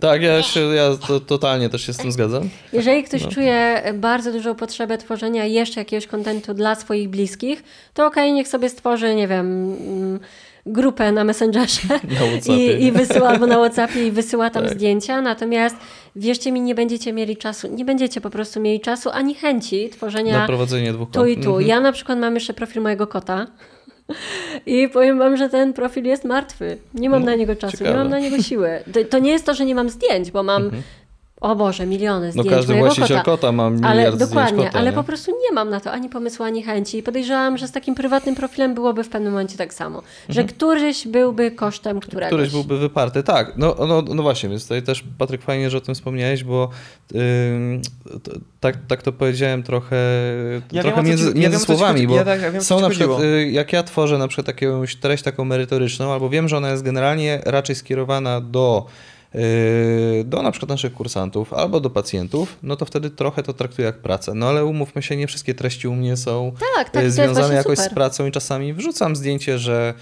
tak, ja, się, ja to, totalnie też się z tym zgadzam. jeżeli ktoś No. czuje bardzo dużą potrzebę tworzenia jeszcze jakiegoś kontentu dla swoich bliskich, to okej, niech sobie stworzy, nie wiem, mm, grupę na Messengerze Na i, i wysyła albo na Whatsappie i wysyła tam Tak. zdjęcia. Natomiast wierzcie mi, nie będziecie mieli czasu, nie będziecie po prostu mieli czasu ani chęci tworzenia Na prowadzenie dwóch tu i tu. Mhm. Ja na przykład mam jeszcze profil mojego kota. I powiem wam, że ten profil jest martwy. Nie mam No, na niego czasu, ciekawe. nie mam na niego siły. To, to nie jest to, że nie mam zdjęć, bo mam, Mhm. O Boże, miliony No zdjęć każdy mojego właściciel kota. kota, ma miliard Ale zdjęć dokładnie, kota, ale nie? po prostu nie mam na to ani pomysłu, ani chęci. I podejrzewam, że z takim prywatnym profilem byłoby w pewnym momencie tak samo. Że któryś byłby kosztem któregoś. Mhm. Któryś byłby wyparty, tak. No, no, no właśnie, więc tutaj też Patryk fajnie, że o tym wspomniałeś, bo to, tak, tak to powiedziałem trochę, Ja trochę wiem, między, ci- ja między ci słowami, bo ja tak- ja wiem, są na przykład, chodziło. y, jak ja tworzę na przykład jakąś treść taką merytoryczną, albo wiem, że ona jest generalnie raczej skierowana do do na przykład naszych kursantów albo do pacjentów, no to wtedy trochę to traktuję jak pracę. No ale umówmy się, nie wszystkie treści u mnie są Tak, tak, jest związane jakoś super. z pracą i czasami wrzucam zdjęcie, że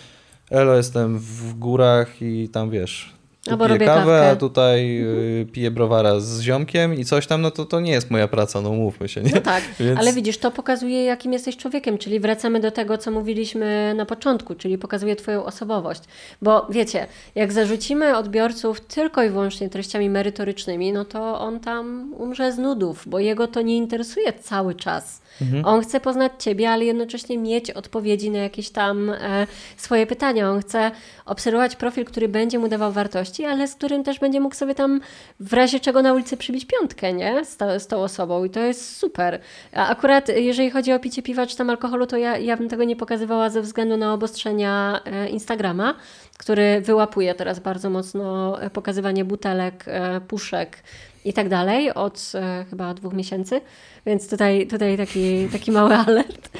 elo, jestem w górach i tam wiesz, Albo piję robię kawę, kawkę. a tutaj y, piję browara z ziomkiem i coś tam, no to to nie jest moja praca, no mówmy się, nie? No tak, Więc- ale widzisz, to pokazuje, jakim jesteś człowiekiem, czyli wracamy do tego, co mówiliśmy na początku, czyli pokazuje Twoją osobowość. Bo wiecie, jak zarzucimy odbiorców tylko i wyłącznie treściami merytorycznymi, no to on tam umrze z nudów, bo jego to nie interesuje cały czas. Mhm. On chce poznać Ciebie, ale jednocześnie mieć odpowiedzi na jakieś tam e, swoje pytania. On chce obserwować profil, który będzie mu dawał wartości, wartości, ale z którym też będzie mógł sobie tam w razie czego na ulicy przybić piątkę, nie? Z, z tą osobą i to jest super. A akurat jeżeli chodzi o picie piwa czy tam alkoholu, to ja, ja bym tego nie pokazywała ze względu na obostrzenia e, Instagrama, który wyłapuje teraz bardzo mocno e, pokazywanie butelek, puszek i tak dalej od chyba dwóch miesięcy, więc tutaj, tutaj taki, taki mały alert.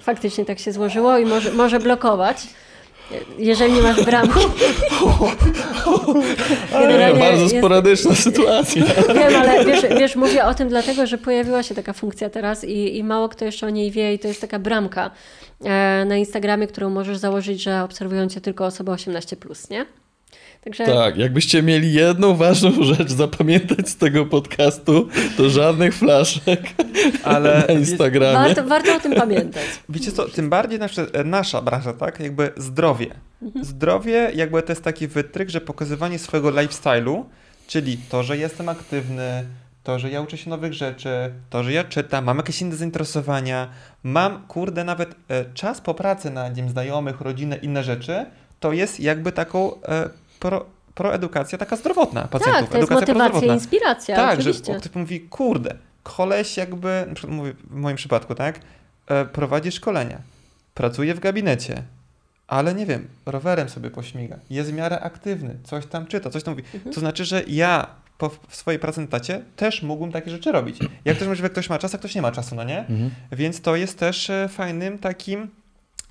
Faktycznie tak się złożyło i może, może blokować. Jeżeli nie masz bramki. Generalnie bardzo jest, sporadyczna sytuacja. Wiem, ale wiesz, wiesz, mówię o tym dlatego, że pojawiła się taka funkcja teraz i, i mało kto jeszcze o niej wie i to jest taka bramka e, na Instagramie, którą możesz założyć, że obserwują cię tylko osoby 18+, nie? Także... Tak, jakbyście mieli jedną ważną rzecz zapamiętać z tego podcastu, to żadnych flaszek Ale na Instagramie. Warto, warto o tym pamiętać. Wiecie co, tym bardziej nasza, nasza branża, tak? Jakby zdrowie. Mhm. Zdrowie jakby to jest taki wytryk, że pokazywanie swojego lifestyle'u, czyli to, że jestem aktywny, to, że ja uczę się nowych rzeczy, to, że ja czytam, mam jakieś inne zainteresowania, mam, kurde, nawet e, czas po pracy na nim znajomych, rodzinę, inne rzeczy, to jest jakby taką e, pro, proedukacja taka zdrowotna pacjentów. Tak, to jest edukacja motywacja, inspiracja, Tak, oczywiście. że ktoś mówi, kurde, koleś jakby, mówię w moim przypadku, tak, e, prowadzi szkolenia, pracuje w gabinecie, ale nie wiem, rowerem sobie pośmiga, jest w miarę aktywny, coś tam czyta, coś tam mówi. Mhm. To znaczy, że ja po, w swojej pracy na tacie też mógłbym takie rzeczy robić. Jak też że ktoś ma czas, a ktoś nie ma czasu, no nie? Mhm. Więc to jest też e, fajnym takim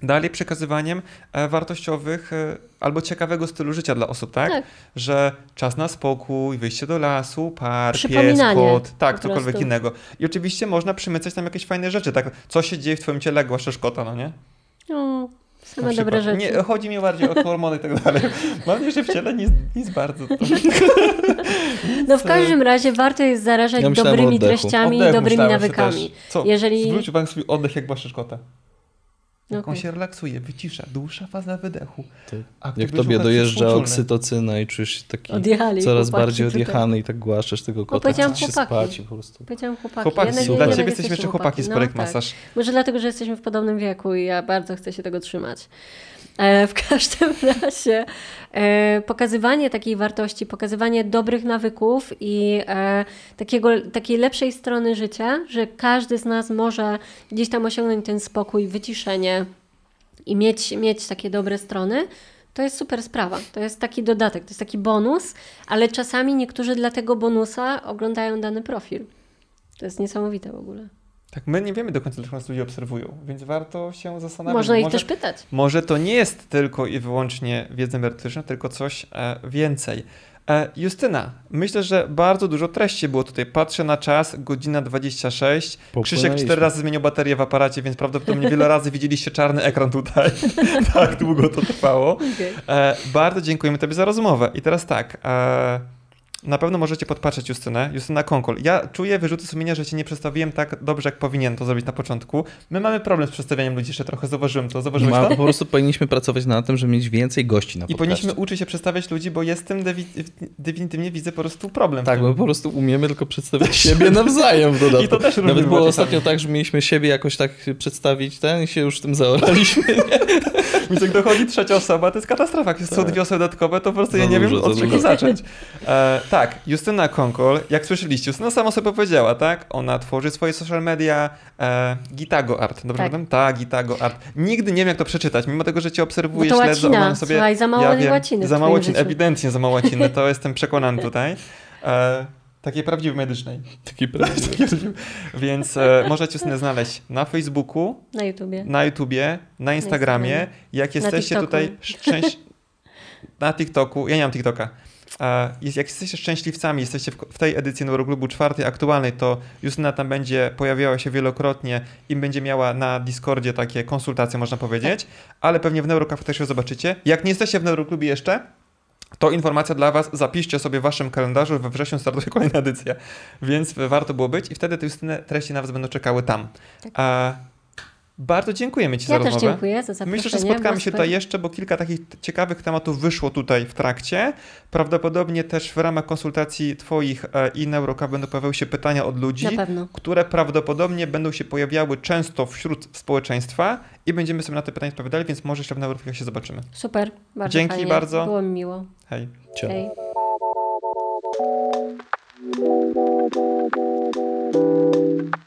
dalej przekazywaniem e, wartościowych e, albo ciekawego stylu życia dla osób, tak? tak? Że czas na spokój, wyjście do lasu, park, pies, kot, tak, cokolwiek innego. I oczywiście można przymycać tam jakieś fajne rzeczy, tak? Co się dzieje w twoim ciele, jak głaszczesz kota, no nie? No, same dobre rzeczy. Nie, chodzi mi bardziej o hormony i tak dalej. Mam nadzieję, że w ciele nic, nic bardzo. No w każdym razie warto jest zarażać ja dobrymi treściami i dobrymi nawykami. Co? Jeżeli... Zwróć uwagę swój oddech, jak głaszczesz kota. Jak okay. on się relaksuje, wycisza, dłuższa faza wydechu. Tak. Jak tobie dojeżdża oksytocyna i czujesz się taki Odjechali, coraz bardziej odjechany i tak głaszczesz tego kota, no, się spać po prostu. Powiedziałam chłopaki. Chłopaki, ja dla ciebie jesteśmy jeszcze chłopaki z Projekt no, tak. Masaż. Może dlatego, że jesteśmy w podobnym wieku i ja bardzo chcę się tego trzymać. E, w każdym razie e, pokazywanie takiej wartości, pokazywanie dobrych nawyków i e, takiego, takiej lepszej strony życia, że każdy z nas może gdzieś tam osiągnąć ten spokój, wyciszenie i mieć, mieć takie dobre strony, to jest super sprawa. To jest taki dodatek, to jest taki bonus, ale czasami niektórzy dla tego bonusa oglądają dany profil. To jest niesamowite w ogóle. Tak, my nie wiemy do końca, dlaczego nas ludzie obserwują, więc warto się zastanowić. Można ich może, też pytać. Może to nie jest tylko i wyłącznie wiedza merytoryczna, tylko coś e, więcej. E, Justyna, myślę, że bardzo dużo treści było tutaj. Patrzę na czas, godzina 26. Krzysiek cztery razy zmienił baterię w aparacie, więc prawdopodobnie wiele razy widzieliście czarny ekran tutaj. tak długo to trwało. Okay. E, bardzo dziękujemy Tobie za rozmowę. I teraz tak. E, na pewno możecie podpatrzeć Justynę, Justyna Konkol. Ja czuję wyrzuty sumienia, że cię nie przedstawiłem tak dobrze, jak powinien to zrobić na początku. My mamy problem z przedstawianiem ludzi, jeszcze trochę zauważyłem to. Zauważyłeś Ma, to? Po prostu powinniśmy pracować na tym, żeby mieć więcej gości na podcaście. I powinniśmy uczyć się przedstawiać ludzi, bo jestem definitywnie widzę po prostu problem. Tak, bo po prostu umiemy tylko przedstawiać siebie nawzajem w dodatku. I to też Nawet było ostatnio tak, że mieliśmy siebie jakoś tak przedstawić ten i się już tym zaoraliśmy. Więc jak dochodzi trzecia osoba, to jest katastrofa. Jak są tak. dwie osoby dodatkowe, to po prostu ja nie wiem, od czego zacząć. E, tak, Justyna Konkol, jak słyszeliście, Justyna sama sobie powiedziała, tak? Ona tworzy swoje social media, e, Gitago Art, dobrze tak. pamiętam? Tak, Gitago Art. Nigdy nie wiem, jak to przeczytać, mimo tego, że cię obserwuję, no śledzę, omawiam sobie... Słuchaj, za mało ja wiem, łaciny Za mało łaciny, ewidentnie za mało łaciny, to jestem przekonany tutaj. E, Takiej prawdziwej medycznej. Takiej prawdziwej. Więc e, możecie sobie znaleźć na Facebooku, na YouTubie, na, YouTubie, na Instagramie. Jak jesteście tutaj szczęś... na TikToku, ja nie mam TikToka. E, jak jesteście szczęśliwcami, jesteście w, w tej edycji Neuroklubu czwartej aktualnej, to Justyna tam będzie pojawiała się wielokrotnie i będzie miała na Discordzie takie konsultacje, można powiedzieć, ale pewnie w Neurocafe też ją zobaczycie. Jak nie jesteście w Neuroklubie jeszcze, to informacja dla Was, zapiszcie sobie w Waszym kalendarzu, we wrześniu startuje kolejna edycja, więc warto było być i wtedy te treści na Was będą czekały tam. Tak. A Bardzo dziękujemy Ci Ja za też rozmowę. dziękuję za zaproszenie. Myślę, że spotkamy się tutaj jeszcze, bo kilka takich ciekawych tematów wyszło tutaj w trakcie. Prawdopodobnie też w ramach konsultacji Twoich e, i Neuroka będą pojawiały się pytania od ludzi, które prawdopodobnie będą się pojawiały często wśród społeczeństwa i będziemy sobie na te pytania odpowiadali, więc może jeszcze w Neurofilach się zobaczymy. Super, bardzo Dzięki fajnie. bardzo. Było mi miło. Hej. Ciao. Hej. Thank you.